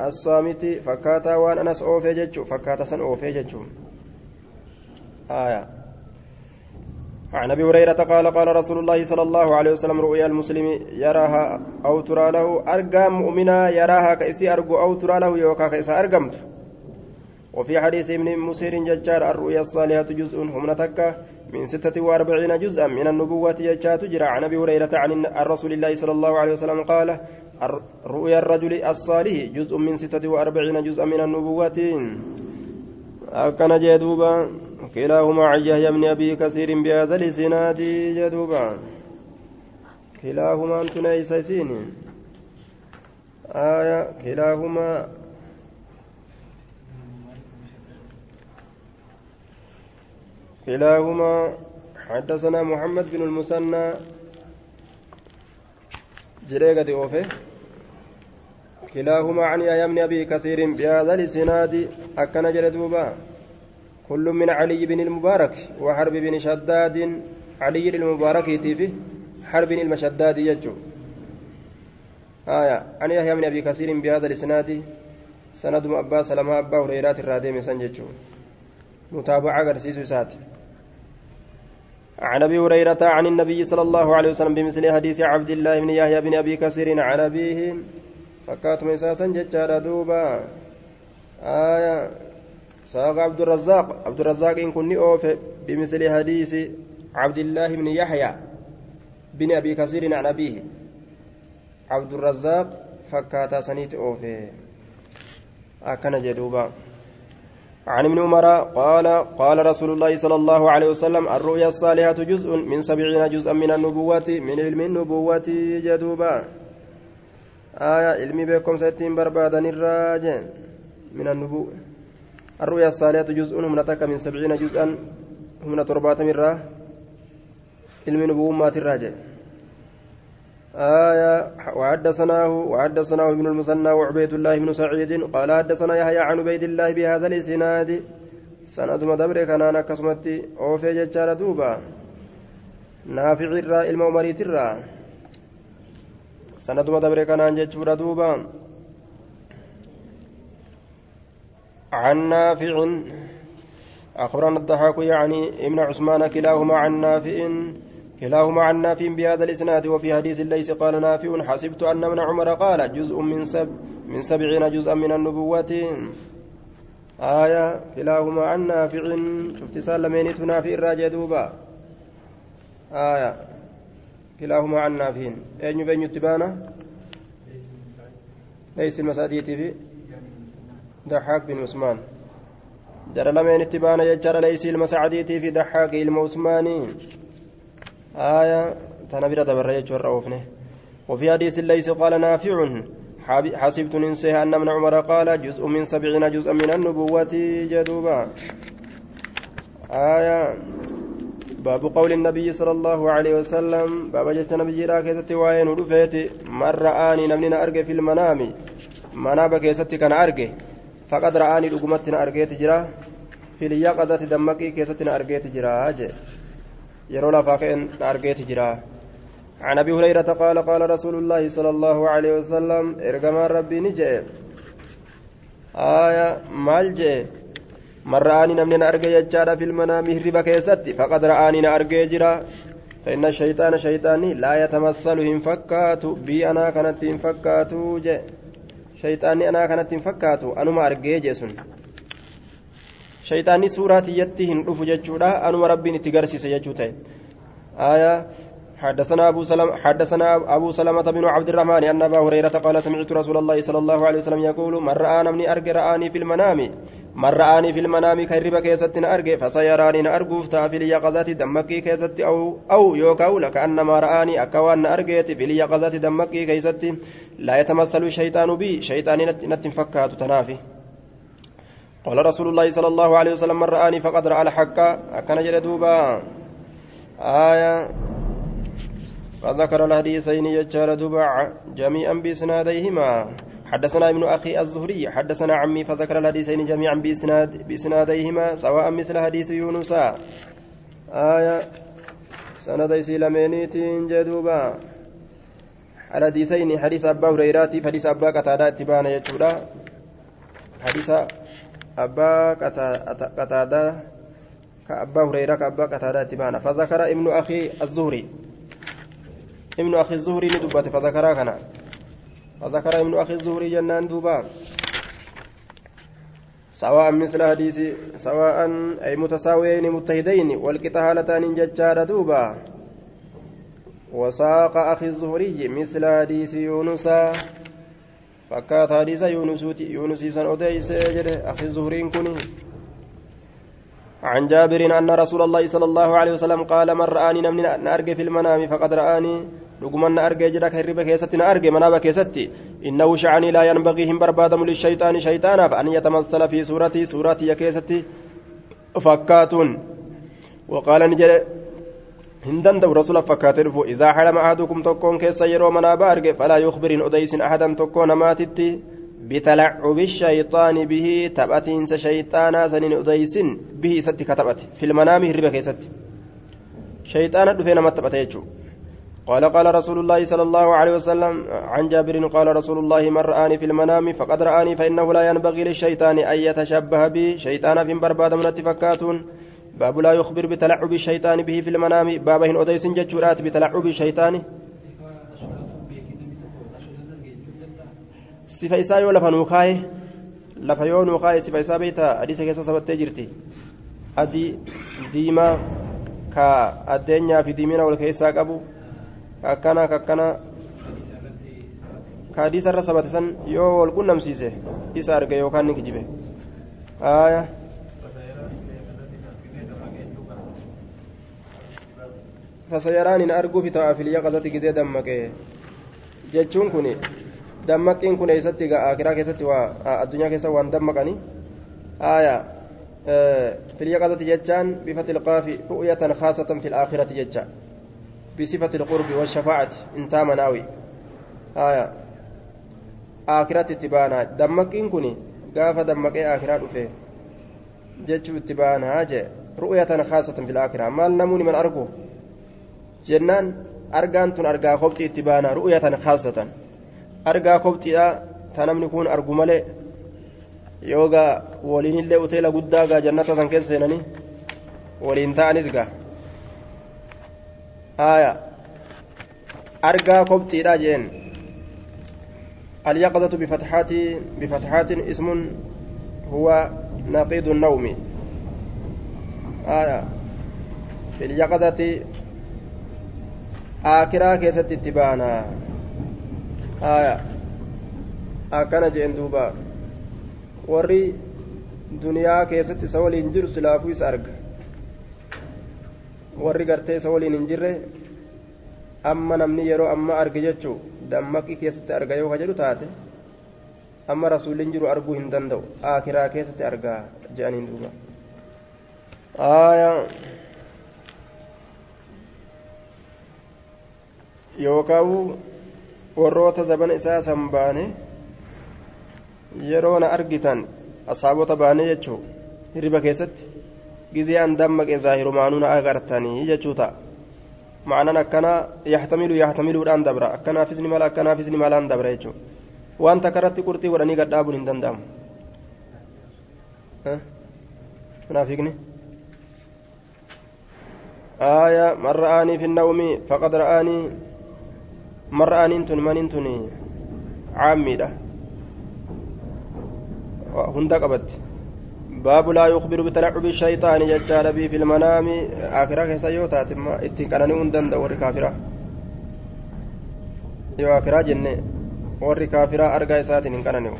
الصامت فكاتا وان أنس أوفي جتشو فكاتا سن أوفي جتشو آية. عن أبي هريرة قال قال رسول الله صلى الله عليه وسلم رؤيا المسلم يراها أو ترى له أرقام مؤمنا يراها كاسي ارجو أو ترى له يوكا كاسي أرقمت. وفي حديث ابن مسير ججار الرؤيا الصالحة جزء هم تكة من ستة وأربعين جزءا من النبوة ججات تجرى عن أبي هريرة عن رسول الله صلى الله عليه وسلم قال رؤيا الرجل الصالح جزء من ستة وأربعين جزءا من النبوة. أكن جدوبا كلاهما عن يحيى بن أبي كثير بهذا الإسناد جدوبا. كلاهما أنتن أيسيسين آية كلاهما كلاهما حدثنا محمد بن المثنى. جريغة أوفي كلاهما عن يا من أبي كثير بهذا الإسناد أكن جردوبا كل من علي بن المبارك وحرب بن شداد. علي المبارك في حرب المشداد يجو. آية. عن يحيى من أبي كثير بهذا الإسناد. سند أبا سلمة أبا هريرة الرادم سنججو. متابعة قرسيس سات. عن أبي هريرة عن النبي صلى الله عليه وسلم بمثل حديث عبد الله بن يحيى بن أبي كثير عن أبيه isaa san jechaadha duuba آية ساق عبد الرزاق عبد الرزاق إن كن أوف بمثل حديث عبد الله بن يحيى بن أبي كثير عن أبيه. عبد الرزاق فكاتا سنيت أوف أكن جدوبا. عن ابن عمر قال قال رسول الله صلى الله عليه وسلم الرؤيا الصالحة جزء من سبعين جزءا من النبوة من علم النبوة جدوبا. آية علمي بكم ستين بربادا الراجع من النبوة الرؤيا الصالحة جزء من من سبعين جزءا من تربات من علم نبوة الراجع. آية وحدثناه وحدثناه ابن المثنى وعبيد الله بن سعيد قال حدثنا يحيى عن عبيد الله بهذا الإسناد. سند مدبر كان أنا كسمتي أوفي ججال دوبا. نافع الراء المؤمريت الراء سند مدبر كان أن ججور دوبا. عن نافع أخبرنا الضحاك يعني ابن عثمان كلاهما عن نافع. كلاهما عن نافع بهذا الإسناد وفي حديث ليس قال نافع حسبت أن ابن عمر قال جزء من سب من سبعين جزءا من النبوة. آية كلاهما عن نافع. شفت سالمين تنافع الراجع دوبا. آية كلاهما عن نافع. أين بين يتبانا؟ ليس المسادية في ضحاك بن عثمان. جرى لمن اتبانا يجرى ليس المسعدية في ضحاك المعثماني آية تنبرة دبر يجور أوفنه وفي حديث ليس قال نافع حسبت ننسيها أن ابن عمر قال جزء من سبعين جزءا من النبوة جدوبا. آية باب قول النبي صلى الله عليه وسلم باب جت نبي لا كيست وين ودفيت من رآني نمني أرجع في المنام مناب كيست كان أرجع فقد رآني لقمتنا أرجيت جرا في اليقظة دمكي كيستنا أرجيت جرا أجي yeroo lafaa ka'een argeeti jira. عن ابي هريره قال قال رسول الله صلى الله عليه وسلم ارجما ربي نجي آية مال جي من رآني نمني أرجع يجارة في المنام هربا كيستي فقد رآني نأرجع جرا فإن الشيطان شيطاني لا يتمثل هم فكات بي أنا كانت هم فكات جي شيطاني أنا كانت هم فكات أنا ما أرجع جيسون shayxaanni suuraa tiyyatti hin dhufu jechuudha. Anuma rabbiin itti garsiise jechuu ta'e. آية حدثنا أبو سلمة حدثنا أبو سلمة بن عبد الرحمن أن أبا هريرة قال سمعت رسول الله صلى الله عليه وسلم يقول من رآني من أرجى رآني في المنام من رآني في المنام كرب كيست أرجى فسيراني أرجو في اليقظات دمكي كيست أو أو يوكاو كأنما رآني أكوان أرجيت في اليقظات دمكي كيست لا يتمثل الشيطان بي شيطان نتفكات تنافي قال رسول الله صلى الله عليه وسلم من رآني فقد رأى الحق. أكن جل آية. فذكر الحديثين يجار دوبا جميعا بإسناديهما. حدثنا ابن أخي الزهري حدثنا عمي فذكر الحديثين جميعا بإسناد بإسناديهما سواء مثل حديث يونس. آية. سندي سيلمينيتين جدوبا الحديثين حديث أبا هريرة حديث أبا قتادة اتبانا يجودا. حديث أبا قتادة كأبا هريرة كأبا قتادة تبانا فذكر ابن أخي الزهري ابن أخي الزهري ندبت فذكر كنا فذكر ابن أخي الزهري جنان دوبا سواء مثل حديث سواء أي متساويين متهدين والقتالتان ججار دوبا وساق أخي الزهري مثل حديث يونس fakkaata hadiisa yuunusiisan odeyse jedhe akhi zuhriin kun عن جابر أن رسول الله صلى الله عليه وسلم قال من رآني نمني نأرجى في المنام فقد رآني لقمان نأرجى جرك هرب كيستي نأرجى مناب كيستي إنه شعني لا ينبغي هم بربادم للشيطان شيطانا فأن يتمثل في سورتي سورتي يكيستي فكاتون وقال نجل rasuula fakkaatee dhufu izaa halama ahadukum tokkoon keessa yeroo manaa baarge falaa yukhbirin odeysin ahadan tokkoo namaatitti bitalacubi shayxaani bihi taphatiinsa shayxaanaa sanin odeysin bihi isatti ka taphate filmanaami hirriba keessatti shayxaana dhufee namatti taphate jechuu قال قال رسول الله صلى الله عليه وسلم عن جابر قال رسول الله من رآني في المنام فقد رآني فإنه لا ينبغي للشيطان أن يتشبه بي شيطان في برباد من اتفكاتون باب لا يخبر بتلعب الشيطان به في المنام باب هن أديس جتشورات بتلعب الشيطان sifa isaa yoo lafa nuu kaaye lafa yoo nuu kaaye sifa isaa beeyta hadiisa keessa sabattee jirti adii diimaa ka addeenyaa fi diimina wal keessaa qabu ka akkana ka akkana ka hadiisa irra sabate san yoo wal qunnamsiise isa arge yookaan ni kijibe فسيران إن أرجو في تافل يقظة كذا دمك جتشون كوني. دمكين كوني ستي آخرة كستي والدنيا كسا وان دمكني آية. في اليقظة جتشان بفتح القاف رؤية خاصة في الآخرة جتشان بصفة القرب والشفاعة انتا مناوي آية. آخرة اتبانا دمكين كوني. قاف دمك آخرة رفيه جتشو اتبانا جي. رؤية خاصة في الآخرة. مال نموني من أرجو. Jennaan argaan tun argaa kobxii itti baana ru'yatan khaasatan argaa kobxiidha ta namni kun argu malee yoogaa waliinillee uteela guddaa gaa jannata san keessa seenanii waliin ta'anis gaa aya argaa kobxiidha jeen اليقظة بفتحات بفتحات اسم هو نقيض النوم آية في اليقظة aakiraa keessatti itti baana. Haya akkana jeen duuba. Warri duniyaa keessatti isa waliin jiru silaafuu isa arga. Warri gartee isa waliin hin jirre amma namni yeroo amma arge jechuu dammaqii keessatti arga yoo ka jedhu taate amma rasuulliin jiru arguu hin danda'u. Aakiraa keessatti argaa je'aniin duuba. Aayaa yookaan warroota zabana isaa san baane yeroo na argitan asaabota baane jechuun hirriba keessatti gizee an dammaqe zaahirumaanuu na agartanii jechuu ta'a ma'anaan akkanaa yaxtamilu yaxtamiluudhaan dabra akkanaafis ni mala akkanaafis ni malaan dabra jechuudha waan takka irratti qurxii godhanii gadhaabuun hin danda'amu. munaafiqni. آية من رآني في النوم فقد رآني marra aniintun maniintun caammiidha hunda qabatti baabu laa yukhbiru bitalacubi shayxaani jechaadha bii fi lmanaami akiraa keessa yoo taate ittiin qanani'uu hin danda'u warri kaafiraa yoo akiraa jenne warri kaafiraa argaa isaatiin hin qanani'u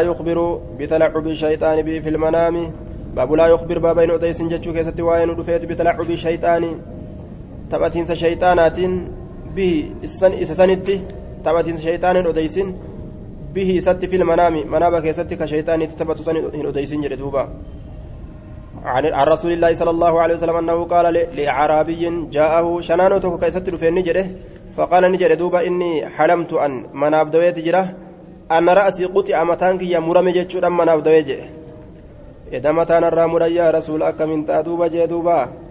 يخبر بتلعب الشيطان به في المنام باب لا يخبر باب إن أديس جتشو كيستي وين دفيت بتلعب الشيطان taphatiinsa shayxaanaatiin bihi isa sanitti taphatiinsa shayxaanin odeysin bihi isatti fil manaami manaaba keessatti ka shayxaanitti taphatu san hin odeysin jedhe duuba. عن رسول الله صلى الله عليه وسلم أنه قال لأعرابي جاءه شنانو توكو كيست رفين نجده فقال نجد دوبا إني حلمت أن مناب دويت جره أن رأسي قطع متانك يا مرمي جتشو مناب دويت إذا متان الرامر يا رسول أكا من تأدوبا جدوبا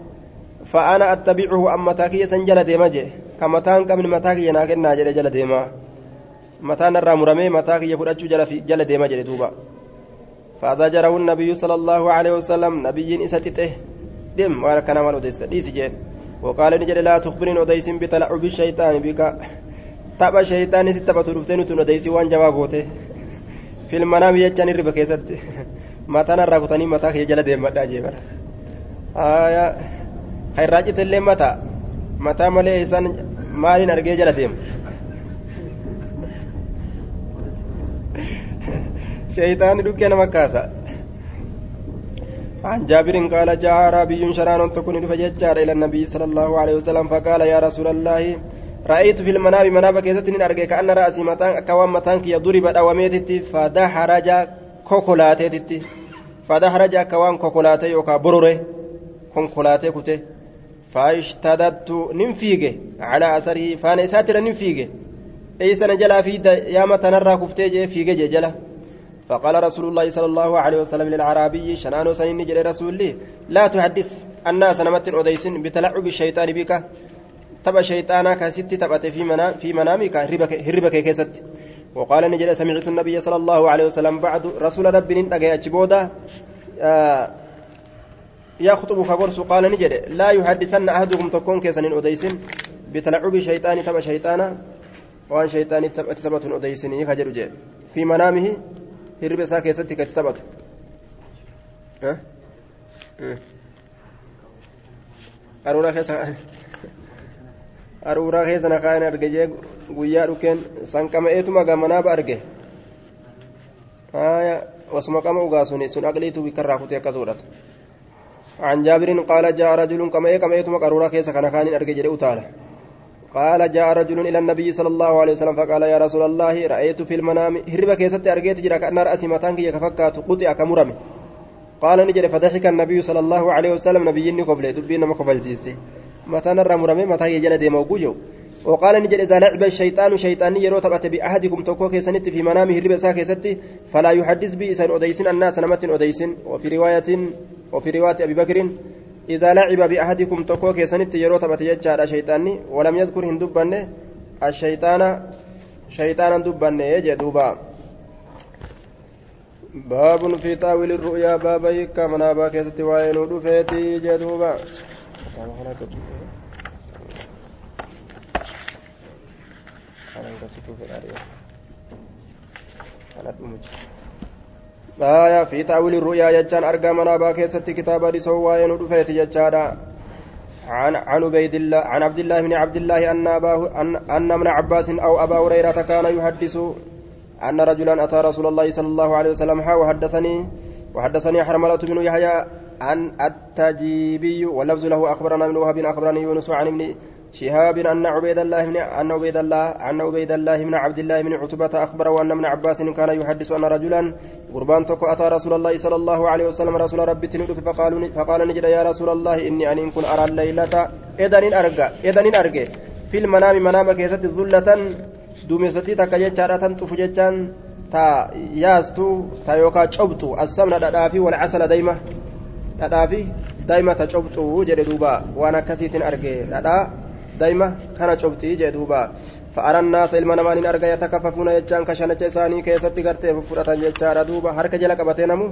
فأنا أتبعه أما تاكي سنجل ديما جي كمتان قبل متاكي يناكنا جل جل ديما. متان الرا مرمي متاكي يفرج جل في جل ديما جل دوبا. فزجره النبي صلى الله عليه وسلم نبي إساتته. دم وأنا كان مال وديس ديس جي وقال نجل لا تخبرين وديس بتلعب الشيطان بك. taphatu dhuftee nuti odeysi waan jabaa goote filmanaam jechaan irriba keessatti mataan irraa kutanii mataa kee jala deemadhaa jeebara irraa citellee mataa? Mataa malee isaan maaliin argee jala deema شيطان دكان مكاسا عن جابر قال جاء أعرابي شران تكون فججار إلى النبي صلى الله عليه وسلم فقال يا رسول الله رأيت في المنام منام كيستن أرجع كأن رأسي متان كوام متان كي يضرب أواميتت فدحرج كوكولاتيتت فدحرج كوام كوكولاتي يوكا بروره كونكولاتي فاشتددت ننفيجه على أثره فأنا ساتر ننفيجه أي سنة جلا في يا متى نرى كفتي فيجه جلا. فقال رسول الله صلى الله عليه وسلم للعربي شنان سنين جل رسول لي لا تحدث. الناس نمت أديس بتلعب الشيطان بك. تبع شيطانا كست تبت في منا في منامك. هربك هربك كيست. وقال نجل سمعت النبي صلى الله عليه وسلم بعد رسول ربي نتقى أجبودا. آه يخطب كغرس قال نجد لا يحدثن أحدكم تكون كيسن أديسن بتلعب شيطان تبع شيطانا وان شيطان تثبت أديسن يخجل جي في منامه هرب ساكي ستك تثبت ها أرونا كيسا kaa'an arge jee guyyaa dhukeen sanqama'eetuma gamanaaba arge wasuma qama ugaasuni sun aqliitu bikkarraa kutee akkas godhata عن جابر قال جاء رجل كما إيه كما يتم قرورا كيس كان كان أرجع أتالا. قال جاء رجل إلى النبي صلى الله عليه وسلم فقال يا رسول الله رأيت في المنام هرب كيست أرجيت جرا كأن رأسي متانك يكفكات قطع كمرمي قال نجري فضحك النبي صلى الله عليه وسلم نبيني قبل دبينا ما قبل جيستي متى نرى مرمي متى يجنا ديما وجوجو وقال نجد إذا لعب الشيطان شيطاني يرو تبأت بأحدكم توكو كيسنت في منامه الربا ساكيستي فلا يحدث به إسان أديسن الناس نمت أديسن. وفي رواية وفي رواية أبي بكر إذا لعب بأحدكم توكو كيسنت يرو تبأت يجعل شيطاني ولم يذكر هندبن الشيطان شيطانا دبن يجدوبا باب في تاويل الرؤيا بابا كمنا باكيستي وين ودفيتي جدوبا آية في تأويل الرؤيا يجان أرقى منابا كيست كتابة رسوا وين ودفيت يجادا عن عن عبيد الله عن عبد الله بن عبد الله أن أباه أن أن ابن عباس أو أبا هريرة كان يحدث أن رجلا أتى رسول الله صلى الله عليه وسلم وحدثني وحدثني حرملة بن يحيى عن التجيبي واللفظ له أخبرنا من وهب أخبرني يونس عن ابن شهاب أن عبيد الله بن أن عبيد الله أن عبيد الله بن عبد الله بن عتبة أخبره أن ابن عباس كان يحدث أن رجلا قربان تكو أتى رسول الله صلى الله عليه وسلم رسول ربي تنود فقال فقال نجد يا رسول الله إني أن كن أرى الليلة إذن أرجع إذن أرجع. في المنام منام كيست ذلة دومستي تكجتشارة تفجتشان تا ياستو تا يوكا شبتو السمنة دافي والعسل دايما دافي دايما تشبتو جري دوبا. وأنا كسيت أرجع. Daa'ima kana cobxii jee duuba. فأرى الناس إلما نمان أرجع يتكففون يجان كشانة ساني كيستي غرتي ففرة جتشارا دوبا هرك جلا قبتينمو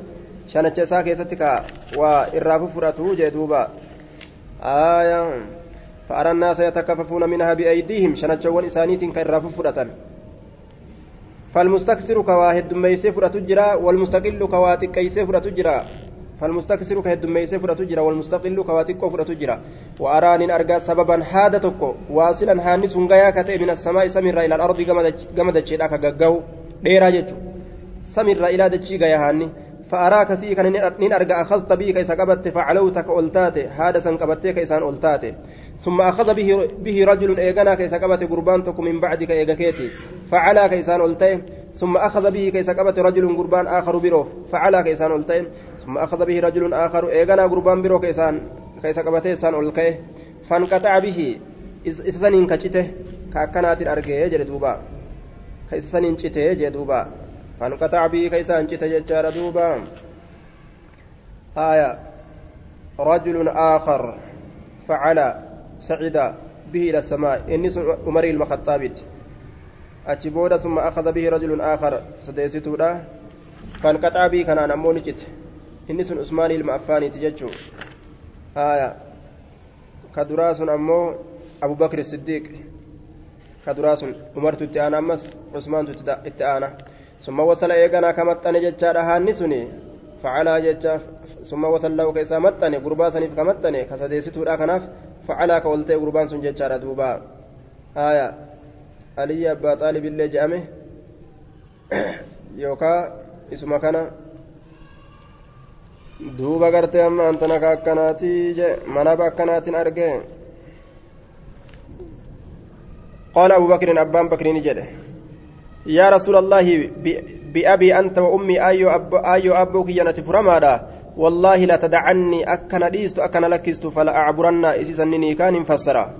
شانة سا كيستي كا وإراف فرته جدوبا آية فأرى الناس يتكففون منها بأيديهم شانة وان إسانيت كإراف فرة فالمستكثر كواهد ميسي فرة جرا والمستقل كواتك كيسي فرة جرا فالمستكثر كهدميسي فرة جرا والمستقل كواتيكو فرة جرا. وأراني أرجع سببا هذا تكو. واصلا هاني سنغايا كتئ من السماء سمر إلى الأرض جمد الشيطاك جاو ديرا جتو سمر إلى دتشي غايا هاني. فأراك سي كان نين أرجع أخذت بي كيسا قبت فعلوتك ألتاتي هذا سن قبتي كيسان ألتاتي ثم أخذ به به رجل إيغانا كيسا قبت قربان من بعدك إيغاكيتي. فعلا كيسان ألتي ثم أخذ به كيسا قبت رجل قربان آخر بروف. فعلا كيسان ألتي ثم أخذ به رجل آخر إيغانا قربان برو كيسان كيسا قبته سان ألقيه فانقطع به. إسسنين كشته كأكنات أرقيه جل دوبا. كيسسنين شته جل دوبا. فانقطع به كيسان شته جل دوبا. آية. رجل آخر فعل سعد به إلى السماء. إني عمر المخطابت أتشبودا ثم أخذ به رجل آخر. سديستودا فانقطع به كان أنا مونجت inni sun usmaanii ilma affaaniiti jechuu haya ka duraa sun ammoo abubakri siddiiq ka duraa sun umartu itti aana ammas usmaantu itti aana summa wasala eeganaa ka maxxane jechaadha haanni suni facalaa jecha summa wasallahu ka isaa maxxane gurbaa saniif ka maxxane ka sadeessituudha kanaaf facalaa ka ol gurbaan sun jechaadha duuba haya aliyyi abbaa xaalibillee je'ame yookaa isuma kana duuba gartee amma antana ka akkanaatii je manaba akkanaatiin argee قال أبو بكر أبان بكر نجده يا رسول الله بأبي أنت وأمي أيو أب أيو أبوك ينتي فرمادا والله لا تدعني أكن ديست أكن لكست فلا أعبرن إسسنني كان مفسرا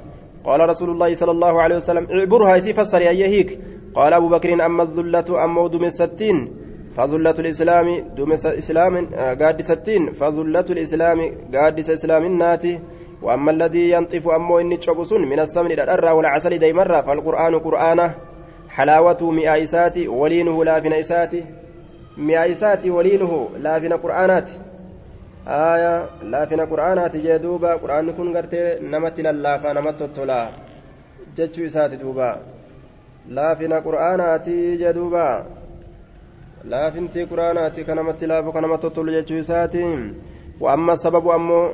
قال رسول الله صلى الله عليه وسلم اعبرها إسي فسر يا قال أبو بكر أما الذلة أما دم فظلة الإسلام دومس إسلام قادستين فظلة الإسلام قادس إسلام ناتي وأما الذي ينطف أمو إني تشبسون من السمن الأرى والعسل ديمرة. فالقرآن قرآنه. حلاوته مئايسات ولينه لا في نيسات مئايسات ولينه لا في قرآنات آية لا في قرآنات جدوبا قرآن كن قرتي نمت للافا نمت التلا جتشو إسات دوبا. لا في قرآنات جدوبا laafintii quraanaati kanamatti laafu kanamatti tolu jechuu isaatiin وأما السبب أمو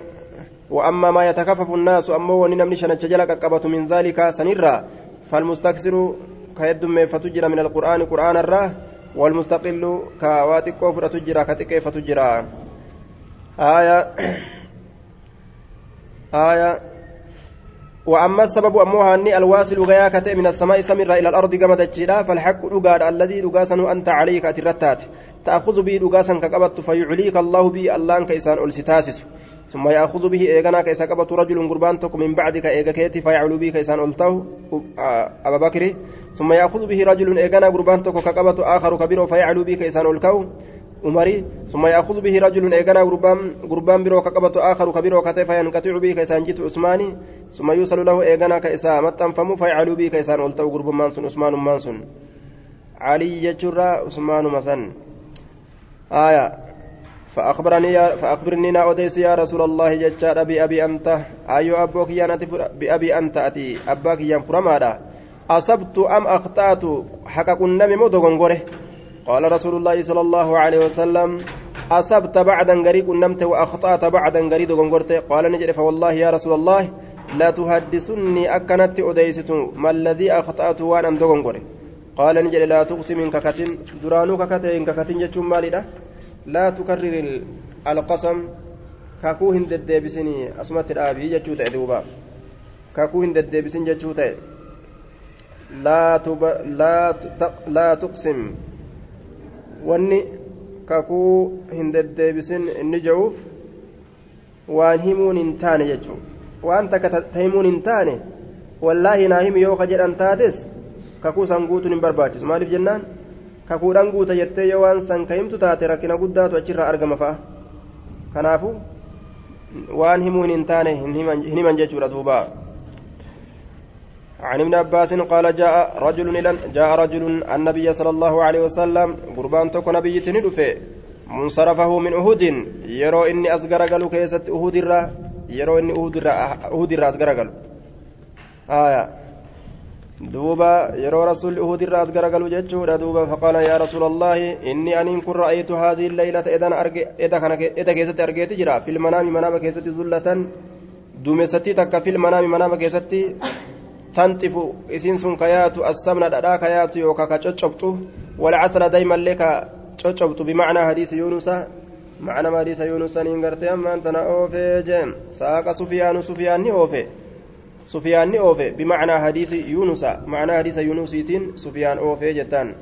وأما ما يتكفف الناس أما ونمني شنج جلك قبط من ذلك سنرا فالمستكثر كيدم فتجر من القرآن قرآن الراه والمستقل كواتك فتجر كتك فتجر آية آية وأما السبب أموها أني الواصل غياكة من السماء سمر إلى الأرض كما تجيلا فالحق لقاد الذي لقاسن أنت عليك أترتات تأخذ به لقاسا كقبت فيعليك الله به الله كيسان ألستاسس ثم يأخذ به إيغانا كيسا قبت رجل قربان تك من بعدك إيغا فيعلو به كيسان ألته أبا بكر. ثم يأخذ به رجل إيغانا قربان تك آخر كبير فيعلو به كيسان ألكو umari summa yaakudu bihi rajulun eeganaa gurbaan biroo ka qabatu aakaru ka biroo kate fayanqaxicu bihi ka isaan jitu usmaani summa yuusalu lahu eeganaa ka isaa maxxanfamu faycaluu bihi ka isaan ol ta'u gurbummaan sun usmaanummaan sun calii jechuurraa usmaanuma san aya فأخبرني يا فأخبرني نا أوديس يا رسول الله جتشا بأبي أنت أيو أبوك يا بأبي أنت أتي أباك يا فرمادا أصبت أم أخطأت حقق النمي مدغنغره قال رسول الله صلى الله عليه وسلم أصبت بعدا غريق نمت وأخطأت بعدا غريد غنغرت. قال نجري فوالله يا رسول الله لا تحدثني أكنت أديست ما الذي أخطأت وأنا دغنغري قال نجري لا تقسم ككتن درانو ككتن ككتن جتشم لا تكرر القسم. kakuu hin deddeebisinii asumatti dhaabii jechuu ta'e duuba kakuu hin deddeebisin jechuu ta'e laa tuqsim wanni kakuu hin deddeebisin inni je'uuf waan himuun hin taane jechuun waan takka ta himuun hin taane wallaahi naa himi yoo ka jedhan taates kakuu san guutuun hin barbaachisu. Maaliif jennaan? Kakuudhaan guuta jettee yoo waan san ka himtu taate rakkina guddaatu achirraa argama fa'a. Kanaafu waan himuun hin taane hin himan jechuudha duubaa. عن ابن عباس قال جاء رجل جاء رجل النبي صلى الله عليه وسلم قربان تكون نبي تندفه منصرفه من أهود يرو إني أصغر قالوا كيست أهود الرا يرو إني أهود الرا أهود الرا أصغر قالوا. آية. دوبا يرو رسول أهود الرا أصغر قالوا جتشورا دوبا فقال يا رسول الله إني أن كن رأيت هذه الليلة إذا أرجع إذا كيست أرجعت جرا. في المنام منام كيست ذلة. دومستي تك في المنام منام كيست tanxifu isiin sun ka yaatu assamna dhadhaa ka yaatu yookaan ka coccobxu walcasra daa'imallee ka coccobxu bimacnaa hadiisa yuunusa macna hadiisa yuunusaniin gartee ammaan tana oofee jeen saaqa sufiyaanu sufiyaanni oofe sufiyaanni oofe bimacnaa hadiisi yuunusa macnaa hadiisa yuunusiitiin sufiyaan oofee jettaan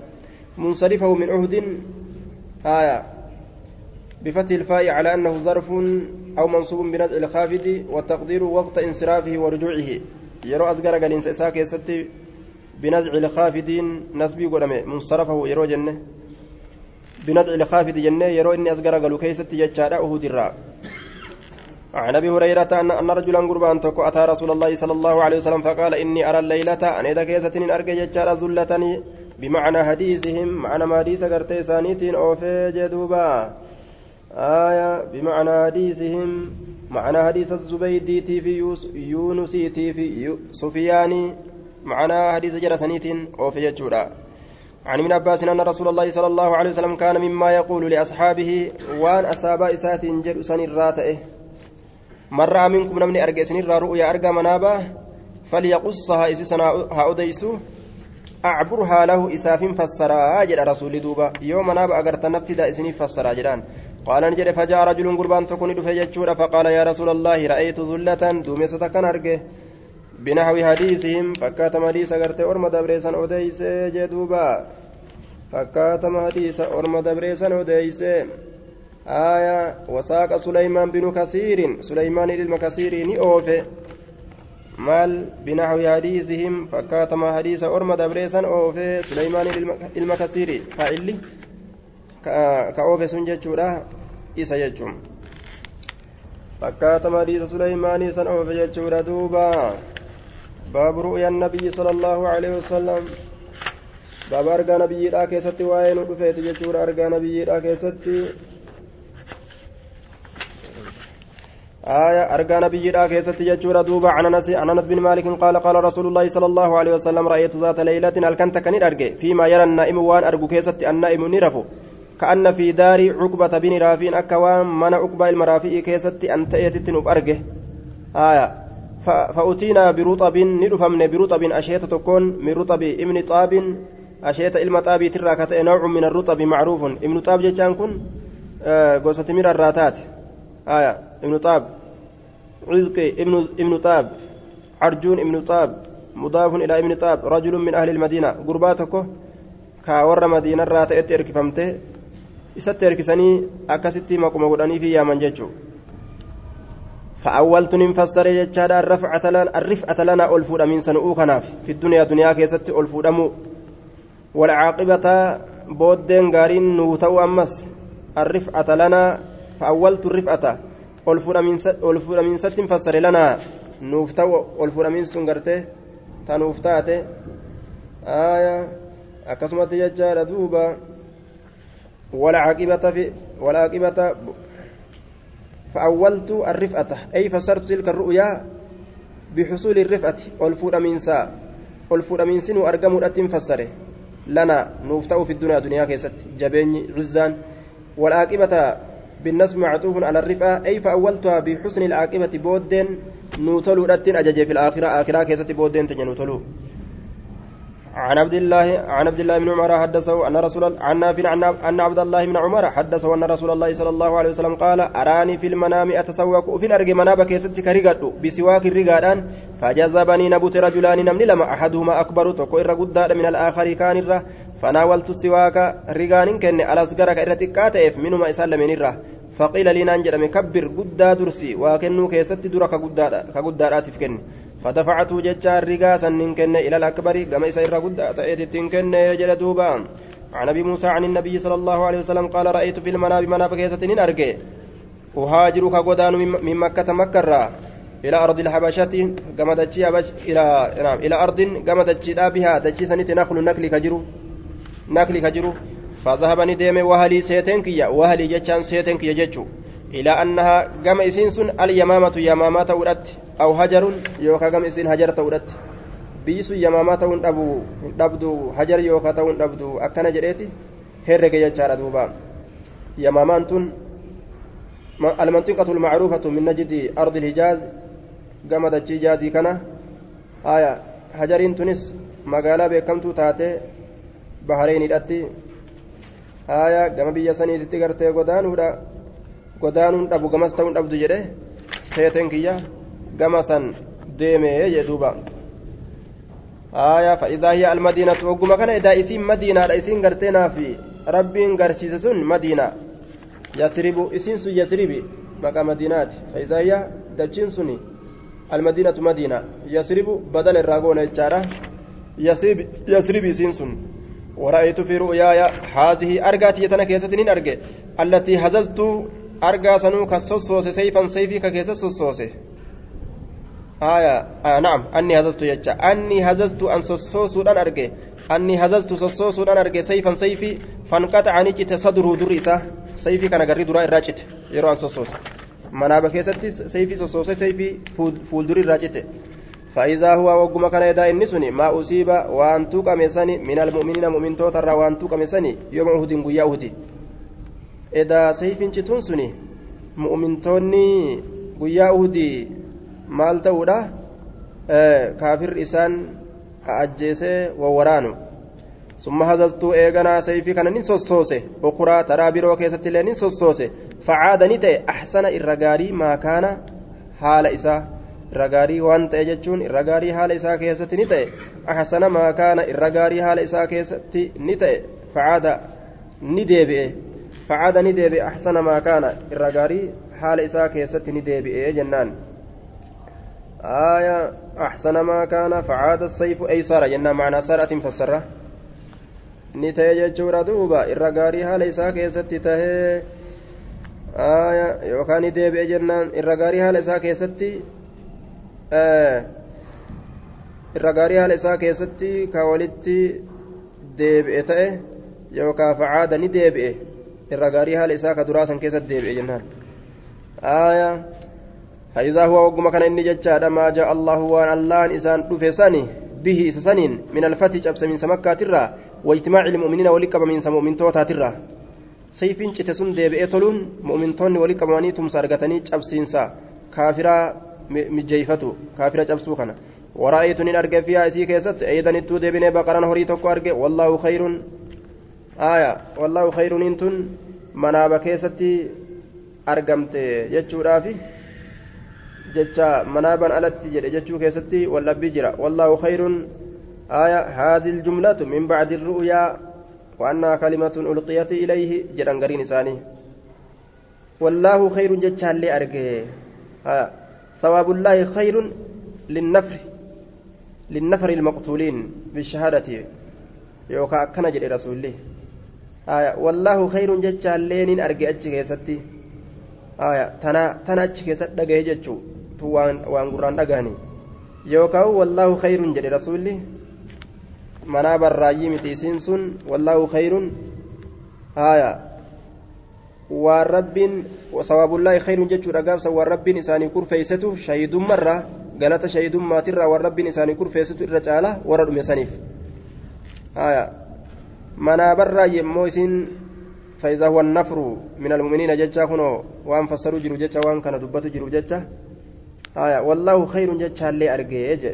munsarifahu min cuhdin haaya بفتح الفاء على أنه ظرف أو منصوب بنزع الخافض والتقدير وقت انصرافه ورجوعه yeroo as gara galiinsa isaa keessatti binazci ilkaafidiin nasbii godhame munsarafahu yeroo jenne binazci ilkaafidi jennee yeroo inni as gara galu keessatti jechaadha uhudirraa عن ابي هريره ان ان رجلا قربان تكو اتى رسول الله صلى الله عليه وسلم فقال اني ارى الليلة ان اذا كيستن ارجع ججار زلتني بمعنى حديثهم معنى ما حديث غرتي سانيتين اوفي جدوبا آية بمعنى حديثهم معنى حديث الزبيدي في يونسي في سفياني معنى حديث جرسنيت أو في جورا عن ابن عباس أن رسول الله صلى الله عليه وسلم كان مما يقول لأصحابه وان أصاب إسات جر سن الراتئه من رأى منكم نمني أرجع سن رؤيا أرجع منابه فليقصها إسسنا هأديسو أعبرها له إساف فسرا جل رسول دوبا يوم ناب أجرت نفذ إسني فسرا جلان قال نجد فجاء رجل قربان تكون دفع فقال يا رسول الله رأيت ذلة دومسة كان أرجه بنحو حديثهم فكاتم حديث أغرت أرم دبريسا أوديس جدوبا فكاتم حديث أرم دبريسا أوديس. آية وساق سليمان بن كثير. سليمان بن كثير أوفي. مال بنحو حديثهم فكاتم حديث أرم دبريسا أوفي. سليمان المكثير. فعلي ka oofe sun jechuudha isa jechuun fakkaatama hadiisa suleymaanii san oofe jechuudha duuba baabu ru'ya nabiyyi sala allahu alaihi wasalam baaba argaa nabiyyiidhaa keessatti waa'ee nu dhufeeti jechuudha argaa nabiyyiidhaa keessatti آية أرجى نبي لا كيست يجور دوبا عن أنس عن أنس بن مالك قال قال رسول الله صلى الله عليه وسلم رأيت ذات ليلة الكنت كنير أرجى فيما يرى النائم وان أرجو كيست النائم نرفو كأن في دار عقبة بن رافين أكوان من عقبة المرافئ كيست أن تأتي نب أرجه. آية. فأتينا برطب ندفمن برطب أشية تكون من رطب ابن طاب. أشية إلما طابي ترى نوع من الرطب معروف. ابن طاب جتان كن؟ قوسة من الراتات. آية. ابن طاب. رزقي ابن ابن طاب. عرجون ابن طاب. مضاف إلى ابن طاب. رجل من أهل المدينة. قرباتكو. كاور مدينة رات اتركفمته isatti erkisanii akkasitti maquma godhanii fi yaaman jechuudha. فأولت نفسر جتشاد الرفعة لنا الرفعة لنا ألفود من سنؤو كناف في الدنيا دنيا كيست ألفود أمو والعاقبة بودين غارين نوتو أمس الرفعة لنا فأولت الرفعة ألفود من ست فسر لنا نوفتو ألفود من سنغرته تنوفتاته آية أكسمت جتشاد دوبا والعاقبة في والعاقبة فأولت الرفعة. أي فسرت تلك الرؤيا بحصول الرفعة. والفود من سا والفود من سن وأرقم الأتم فسره. لنا نفتأ في الدنيا دنيا كيست. جبين رزان. والعاقبة بالنسب معطوف على الرفعة. أي فأولتها بحسن العاقبة بودين. نوتلو رتين أجج في الآخرة. آخرة كيست بودين تنينوتلو عن عبد الله عن عبد الله بن عمر حدثه أن رسول عن نافع أن عبد الله بن عمر حدثه أن رسول الله صلى الله عليه وسلم قال أراني في المنام أتسوق في ارجي مناب كيست كريغد بسواك الرجالان فجذبني نبوت رجلان نمني لما أحدهما أكبر تكو ار من الآخر كان الره فناولت السواك رجال كن الاصغر كاتف منهما اسلمين الره فقيل لي نانجر كبر قدا درسي وكنو كيست درك قدا كقدا كن فدفعته ججار رقاسا كن إلى الأكبر كما يسير قد أتيت كن يجل دوبا. عن أبي موسى عن النبي صلى الله عليه وسلم قال رأيت في المنام مناب كيسة أرجي أهاجر كغدان من مكة مكة إلى أرض الحبشة كما دجي إلى نعم إلى أرض كما دجي بها. دجي سنة نخل نكل كجرو نكل كجرو. فذهبني ديمي وهلي سيتنكيا وهلي جتشان سيتنكيا جتشو إلى أنها قام إسين اليمامة يمامة ودت أو هجر يوكا قام إسين هجر تودت بيسو يمامة تون أبو دبدو هجر يوكا تون دبدو أكنا جريتي هرق يجار دوبا. يمامان تون المنطقة المعروفة من نجد أرض الحجاز قام دجي جازي كنا. آية هجرين تونس مقالة بكمتو تاتي بحرين الأتي آية قام بيا سنيتي تقرتي godaanuudha godaanuun dhabu gamas ta'uun dhabdu jedhe seeteen kiyya gama san deemee jedhuuba aayaa fa'idaa hiya almadiinatu ogguma kana edaa isiin madiinaadha isiin garteenaa fi rabbiin garsiise sun madiinaa yasribu isiin sun yasribi maqaa madiinaati fa'idaa hiya dachiin suni almadiinatu madiinaa yasribu badala irraa goona jechaadha yasribi isiin sun ورأيت في رؤياي هذه أرجعت يتنا كيستنين أرجع التي هززت argaa sanuu ka sossoose sayfan sayfii ka keessa sossoose aya naam anni hazastu jecha anni hazastu an sossoosuudhaan arge anni hazastu sossoosuudhaan arge sayfan sayfii fanqaxaca ni cite sadruu durri isaa sayfii kana garri duraa irraa cite yeroo an sossoose manaaba keessatti sayfii sossoose sayfii fuulduri irraa cite فإذا هو وقم كان يدا النسني ما أصيب وأن توقم سني من المؤمنين مؤمن توتر وأن توقم سني يوم أهد قيا أهدي edaa sayfiin cituun suni mu'mintoonni guyyaa uhudii maal ta'uudha kaafirri isaan ajjeesee wawwaraanu summa hazastuu eeganaa sayfii kana ni sossoose ukuraa taraa biroo keessatti illee ni sossoose facaada ni ta'e axsana irra gaarii maakaana haala isaa irra gaarii waan ta'e jechuun irra gaarii haala isaa keessatti ni ta'e axsana maakaana irra gaarii haala isaa keessatti ni ta'e facaada ni deebi'e فعاد نديبي أحسن ما كان. الرجاري حال إساء كيست نديبي إيه جنان. آية أحسن ما كان. فعاد السيف أيسر جنان معنى سارة فسرة. نتهي جتشورا دوبا. الرجاري حال إساء كيست تهي. آية يوكان نديبي جنان. الرجاري حال إساء كيست. آه. الرجاري حال إساء كيست. كولدتي deebi'e ta'e yookaan facaada ni deebi'e irra gaarii haala isaa ka duraa san keessatti deebi'e jennaan. Aayaa فإذا هو وقم كان إني جتشاد ما جاء الله وأن الله إسان دفساني به إسسانين من الفتح أبس من سمكة ترى واجتماع المؤمنين ولقب من مؤمن توتا ترى سيفين تتسن ديبئتلون مؤمن تون ولقب ماني تمسارقتني أبسينسا كافرا mijjeeyfatu kaafira cabsuu kana. ورأيت إن أرجع فيها إسي كيست أيضا التو ديبني بقران هوري توكو أرجع والله خير آية والله خير إنتن منابا كيستي أرجمت جتشو رافي جتشا منابا ألتي جد جتشو كيستي ولا بجرا والله خير آية هذه الجملة من بعد الرؤيا وأنها كلمة ألقيت إليه جران قرين إساني والله خير جتشا اللي أرجع آية ثواب الله خير للنفر للنفر المقتولين بالشهادة يوكا جتشا لين أرجع أتشي آية تنا تنا أتشي كيست دقيه جتشو وان وان قران دقاني يوكا والله خير جري رسول الله مناب الراجي متيسين سن والله خير آية والرب وصواب الله خير جتشو رقابسا والرب إساني كرفيسته شهيد مرة galata shahidummaatirraa waan rabbiin isaanii kurfeessitu irra caala warra dhume saniif. Manaabarraa yemmoo isiin فإذا هو النفر من المؤمنين جتشا كنو وان فسروا جرو جتشا وان كان دبتوا جرو جتشا. آية والله خير جتشا اللي أرجع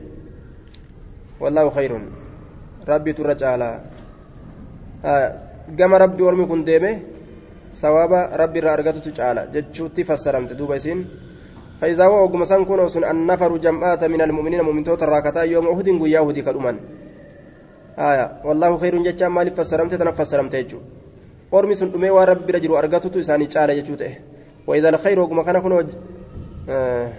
والله خير. ربي ترجع آية قام ربي ورمي كن ديمه ثواب ربي رارجته تجعل جتشو تفسرمت دوبا سين فإذا هو وقم سنكون وسن النفر جمعات من المؤمنين مؤمن توتر راكتا يوم أهد قيا أهدي كالأمان آية والله خير جتشا مالي فسرمت تنفس سرمت يجو أرمي سن أمي ورب رجل أرقته إساني تعالى يجوته وإذا الخير وقم كان كنو آه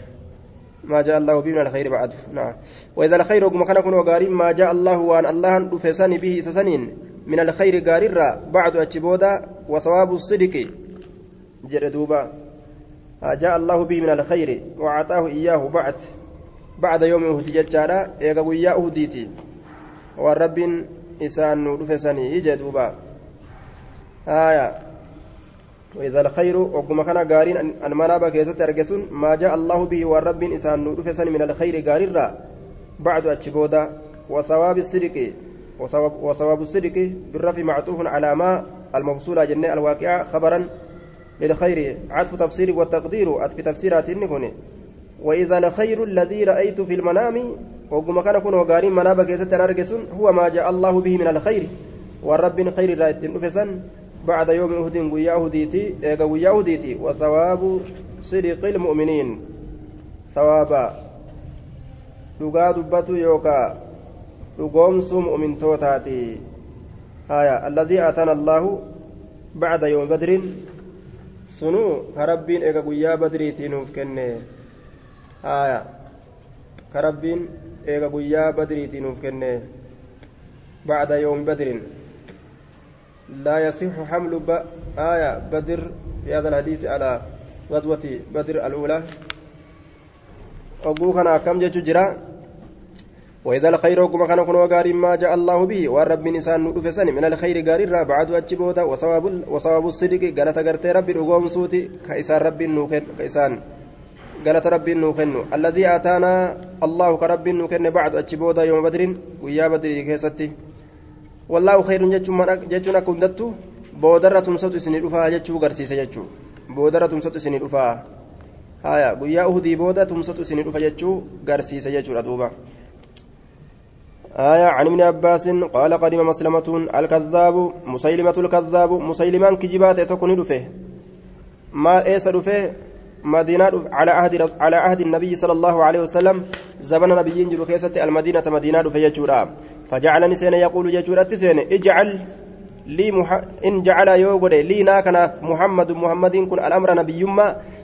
ما جاء الله به من الخير بعد نعم وإذا الخير وقم كان كنو قارين ما جاء الله وأن الله دفساني به سسنين من الخير قاررا بعد أتشبودا وثواب الصدق جردوبا جاء الله به من الخير وأعطاه إياه بعد بعد يوم أهدي ججارا إيغا ويا أهديتي والرب إسان رفسني يجدوبا آية وإذا الخير وكما كان قارين أن منابا كيست أرجسون ما جاء الله به والرب إسان رفسني من الخير قاررا بعد أتشبودا وثواب الصدق وثواب, وثواب الصدق بالرفع معطوف على ما الموصولة جنة الواقعة خبرا للخير عطف تفسير والتقدير عطف تفسيرات النكون وإذا الخير الذي رأيت في المنام وقم كان كن وقارين منابك يستر هو ما جاء الله به من الخير والرب خير رأيت نفسا بعد يوم أهد ويا أهديتي إيقا ويا أهديتي وثواب صدق المؤمنين ثوابا dhugaa dubbatu yookaa dhugoomsuu mu'mintootaati haya alladii aatana allaahu bacda yoomi badrin sunuu ka rabbiin eega guyyaa badriitii nuuf kenne haya ka rabbiin eega guyyaa badriitii nuuf kenne bacda yoomi badrin. لا يصح حمل ب... آية بدر في هذا الحديث على غزوة بدر الأولى كان كم جرا وإذا الخير وكما كان كن وغار ما جاء الله به والرب إنسان نفسن من الخير غار بعد أجبودا وصواب وصواب الصدق قالت غرتي ربي رغوم صوتي كإسان رب نوكن كإسان قالت ربي نوكن الذي آتانا الله كرب نوكن بعد أجبودا يوم بدر ويا بدر كيستي. والله خير جتنا كندتو بودرة تمسط سني رفا جتشو غرسيس جتشو. بودرة تمسط سني رفا. هايا ويا أهدي بودا تمسط سني رفا جتشو غرسيس جتشو ردوبا آية عن ابن عباس قال قدم مسلمة الكذاب مسيلمة الكذاب مسيلمان كجبات تكون دفه ما إيس دفه مدينة على عهد على عهد النبي صلى الله عليه وسلم زمن نبي جلو كيسة المدينة مدينة دفه يجورا فجعلني سين يقول يجورا سين اجعل لي مح... إن جعل يوغد لي ناكنا محمد محمد كن الأمر نبي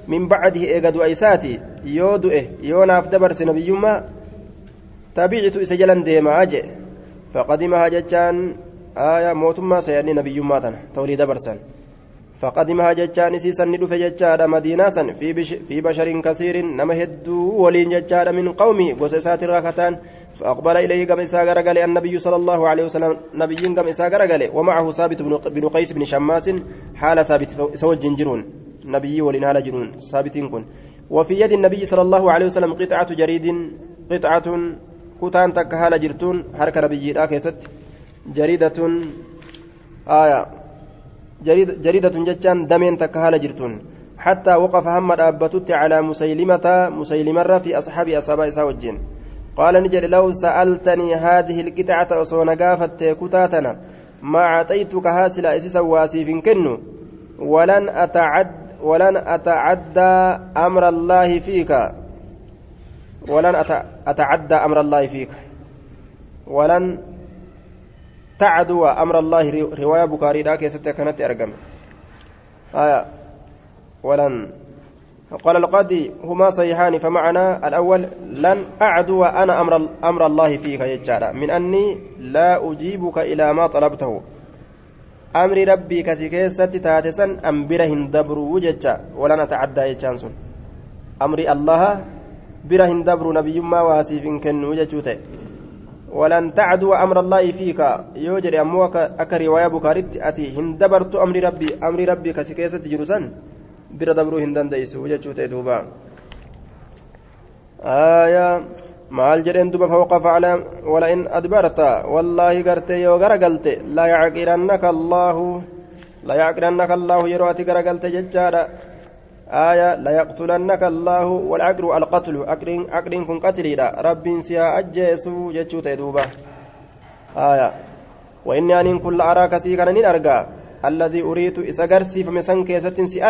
من بعده إيغد أيساتي يودو إيه يوناف دبرس نبي تابعت إسجلا ديما أجي. فقدمها جتان آية موتما سيعني نبي ماتنا توليد برسا فقدمها جتان سيسا ندف جتان مدينة في, بش في بشر كثير نما ولين جتان من قومه وسسات الركتان فأقبل إليه قم إساء غرقل النبي صلى الله عليه وسلم نبي قم إساء غرقل ومعه ثابت بن قيس بن شماس حال ثابت سوى الجنجرون نبي ولين هال جنون ثابتين كن. وفي يد النبي صلى الله عليه وسلم قطعة جريد قطعة takka haala jirtuun harka nabiyyiidhaa keessatti jariidatun aya jariidatun jechaan dameen takka haala jirtuun حتى وقف هم أبتت على مسيلمة مسيلمة في أصحاب أصحاب إسا قال نجد لو سألتني هذه القطعة أصون قافت كتاتنا ما أعطيتك هاسل إسسا واسيف كنو. ولن أتعد ولن أتعدى أمر الله فيك. ولن أتعدى أمر الله فيك. ولن تعدو أمر الله رواية بكاري ذاك ستة كانت أرقم آية. ولن قال القاضي هما صحيحان فمعنى الأول لن أعدو أنا أمر, أمر الله فيك يجارة من أني لا أجيبك إلى ما طلبته. أمر ربي كسيكيسة تاتسا أمبرهن دبرو ججا ولن أتعدى يجانسون أمر الله برهن دبرو نبي ما واسيف كنو ججوته ولن تعدو أمر الله فيك يوجد أموك أكا رواية بكارت أتي هندبرت أمر ربي أمر ربي dabruu hin dandeeysu jechuu ta'e duuba aayaa maal jedheen duba fawqafa calaa walain adbarta wallaahi gartee yoo garagalte la yacqirannaka allaahu la yacqirannaka allaahu yeroo ati garagalte jechaadha آية لا يقتلنك الله والعقر القتل عقرين كن قتليدا. رب سيا أجيسو جتشو تيدوبا. آية. وإني أن كل أراك سيكا نين أرقى الذي أريد إسا فمسن كيسة سي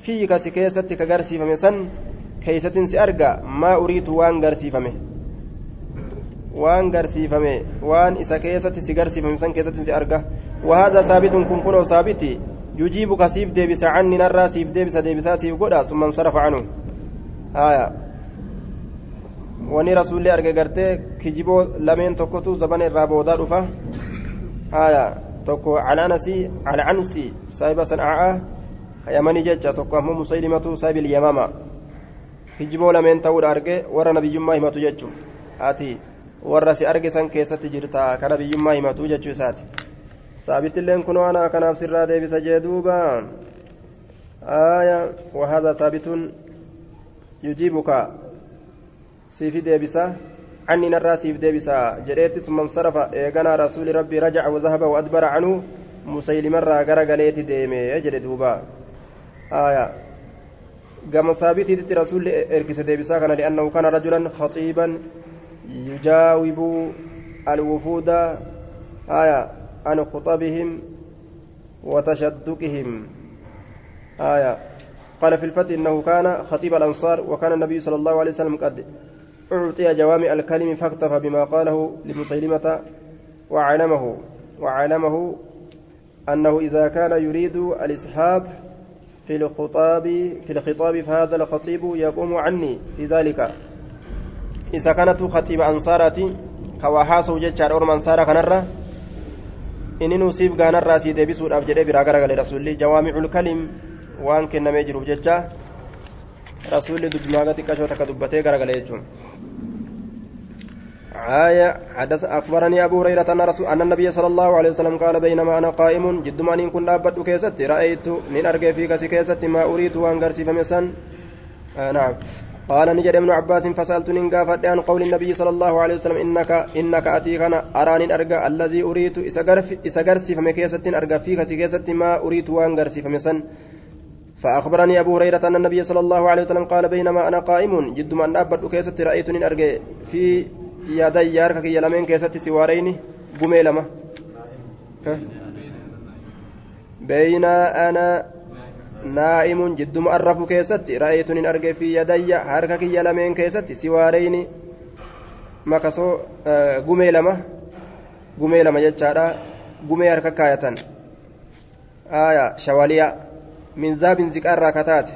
fiika si keessatti ka garsiifame san keeysatin si arga maa uriitu waan garsiifame waan garsiifame waan isa keessatti si garsiifame san keessatti si arga وهذا ثابت كن كنو ثابتي. يجيبك سيف ديبس عني نرى سيف ديبس ديبسا سيف قدا ثم انصرف عنه آية wani rasuullee arge gartee kijiboo lameen tokkotu zaban irraa boodaa dhufa haya tokko calaanasi calcansi saahiba san'aa yamanii jecha tokko ammoo musaylimatu saabil yamama hijiboo lameen ta'uudha arge warra nabiyyummaa himatu jechuun ati warra si arge san keessatti jirta ka nabiyyummaa himatu jechuu isaati saabittilleen kunoo ana kanaaf sirraa deebisa jee duuba آية وهذا ثابت يجيبك. سيف ديبسة عني نرى سيف ديبسة جريت ثم انصرف. إيقنا رسول ربي رجع وذهب وأدبر عنه. مسيلم مرة غرقليت ديمي. يجري دوبا. آية. قام ثابت رسول إركس ديبسا كان لأنه كان رجلا خطيبا يجاوب الوفود. آية. عن خطبهم وتشدقهم. آية. قال في الفتح إنه كان خطيب الأنصار وكان النبي صلى الله عليه وسلم قد أعطي جوامع الكلم فاكتفى بما قاله لمسيلمة وعلمه. وعلمه أنه إذا كان يريد الإسحاب في الخطاب في الخطاب فهذا الخطيب يقوم عني في ذلك. إذا كانت خطيب أنصارتي كواحاسو جتشار أورم أنصارا كنرة إني نصيب غانا راسي ديبسو أفجد برا غرغل رسولي جوامع الكلم وان كنا ميجرو جتشا رسولي دبماغتي كشوتا كدبتي غرغل يجون آية حدث أخبرني أبو هريرة أن رسول أن النبي صلى الله عليه وسلم قال بينما أنا قائم جد ما كنت أبدو كيست رأيت من أرجع في كيست ما أريد وأن قرسي آه نعم قال نجد ابن عباس فسألت نقافت عن قول النبي صلى الله عليه وسلم إنك إنك أتيك أنا أراني أرجع الذي أريد إسا قرسي فمكيست أرجع في كسي كيست ما أريد وأن قرسي فمسن فأخبرني أبو هريرة أن النبي صلى الله عليه وسلم قال بينما أنا قائم جد ما أن أبدو كيست رأيتني أرجع في lameen keessatti si waareyni gumee lama beeynaa ana naa'imuun jidduma arrafu keessatti ra'aytuun hin arge fi yadayya harka kiyya lameen keessatti si waareyni makasoo gumee lama gumee lama jechaadha. Gumee harka kaayatan. Aya shawaliyaa min zaabin ziqaarraa kataate.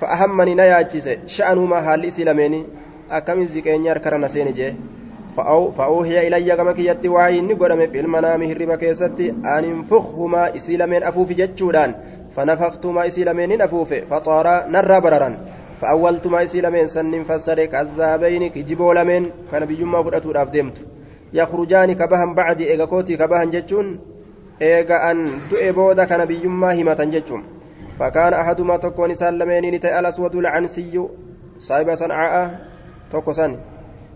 Fa'ahammani na yaachise sha'anumaa haalli isii lameenii akkamiin ziqeenya harkara na seeni jee. Fa'uuhiya ilayya gama kiyyatti waa inni godhame filmanaami hirriba keessatti aninfukhumaa isii lameen afuufi jechuudhaan isii lameenin afuufe faxaaraa narraa bararan fa'awwaltumaa isii lameen sannin fassare kazzaabayni kijiboo lameen kana biyyummaa fudhatuudhaaf deemtu yakhrujaani kabahan bacdi eega kootii kabahan jechuun eega an du'e booda kana biyyummaa himatan jechuun فكان أحدهما تكون سالمين نتي الأسود العنسي صاحب صنعاء tokko san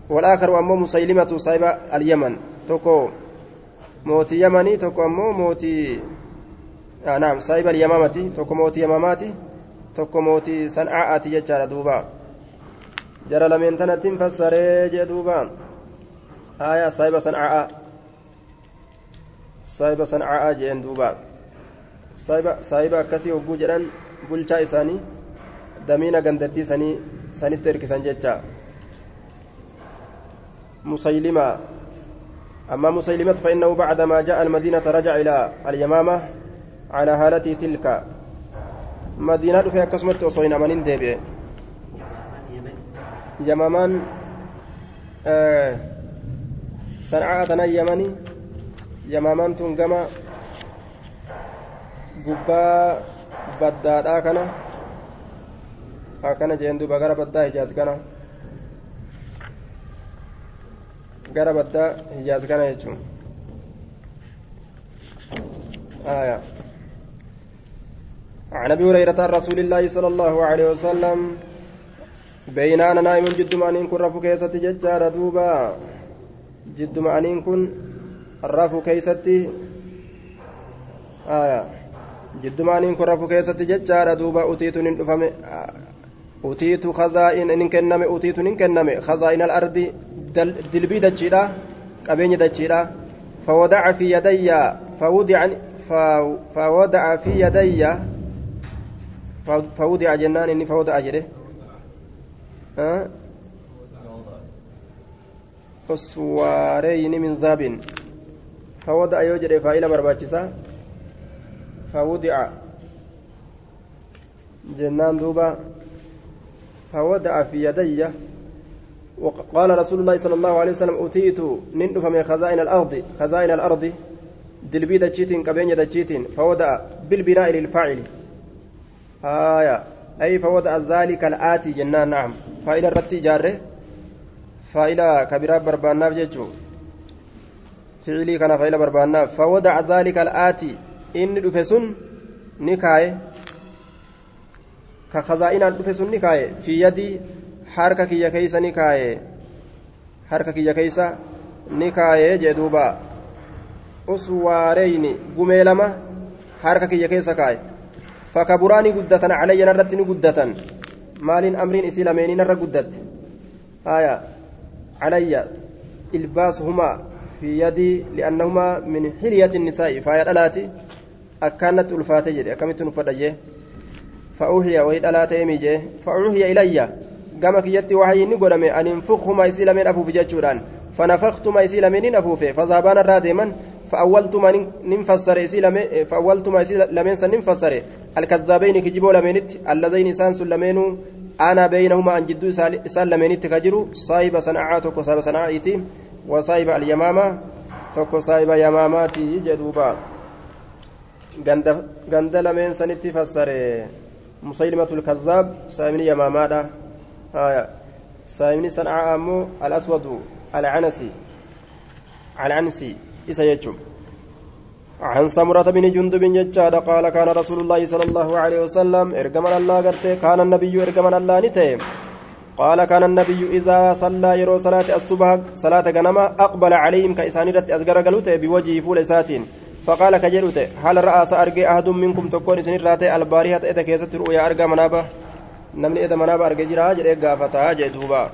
والآخر أمو مسيلمة صاحب اليمن توكو موتي يمني توكو أمو موتي آه نعم صاحب اليمامة توكو موتي يماماتي tokko mootii san'aa'aati jechaadha duuba jara lameen tanattiin fassaree jee duuba aayaa saahiba san'aa'aa saahiba san'aa'aa jeen duuba saahiba akkasii hogguu jedhan bulchaa isaanii damiina gandattii sanii sanitti erkisan jecha مسيلمة أما مسيلمة فإنه بعدما جاء المدينة رجع إلى اليمامة على حالته تلك مدينة فيها كسمة وصوين أمانين ديبئ يمامان آه صنعاء تنا يمني يمامان تنقما baddaadhaa kana akkana jeen duuba gara baddaa hijaaz kana gara baddaa hijaaz kana jechuun آية عن ابي هريره رسول الله صلى الله عليه وسلم بين أنا نائم جد مانين كن رفو كيستي ججار دوبا جد مانين كن رفو كيستي آية jiddumaaniin kun rafu keessatti jechaadha duuba utiituun hin dhufame utiitu khazaa'in hin kenname utiituun hin kenname khazaa'in al-ardi dilbii dachiidha qabeenyi dachiidha فوضع في يدي فوضع فوضع في يدي فوضع جنان إني فوضع جده أه؟ أسوارين من ذاب فوضع يوجد فائلة برباتشسا فوضع. جنان دوبا. فوضع في يدي. وقال رسول الله صلى الله عليه وسلم أتيت نندف من خزائن الأرض. خزائن الأرض. دلبي دجيتين كبين دجيتين. فوضع بالبناء للفاعل. آية أي فوضع ذلك الآتي جنان نعم فإلى الرتي جاره فإلى كبيرة برباناف جيتشو فعلي كان فإلى برباناف فوضع ذلك الآتي inni dhufe sun ni kaaye ka kazaa'inaan dhufe sun ni kaaye fi yadii harka kiyya keeysa ni kaaye harka kiyya keeysa ni kaaye ni calayyan irratti ni guddatan. Maaliin amriin isii lameeniin irra guddatte? Aya calayya ilbaasuhumaa في يدي لأنهما من حلية النساء فهي دلاتي أكانت ألفاتي أكمت نفدجي فأوهي وهي دلاتي ميجي فأوهي إلي يتي وحي نقول أن انفخهما يسيل من أفوف جتشوران فنفخت ما يسيل من أفوف فذهبان الرادما فأولت ما ننفسر يسيل فأولت ما يسيل لمن سننفسر الكذابين كجبوا لمنت اللذين سانس لمن أنا بينهما أن جدو سال لمنت كجرو صاحب صنعاتك وصاحب صنعائتي وصاحب اليمامة tokko saahiba yamaamaati jedhuuba ganda lameen sanitti fassare musaylimatul kazaab saahibni yamaamaadha haya saahibni san'aa ammoo al-aswadu al-canasi al-cansi isa jechuun. عن سمرة بن جندب ججاد قال كان رسول الله صلى الله عليه وسلم ارجمنا الله قرته كان النبي ارجمنا الله نتيم قال كان النبي إذا صلى يرو صلاة الصبح صلاة غنما أقبل عليهم كإسان رت أزجر قلوته بوجهه فول ساتين فقال كجلوت هل رأى سأرجع أحد منكم تكون سن راتي البارحة إذا كيست رؤيا أرجع منابه نمني إذا منابه أرجع جرا جرا قافتا جدوبا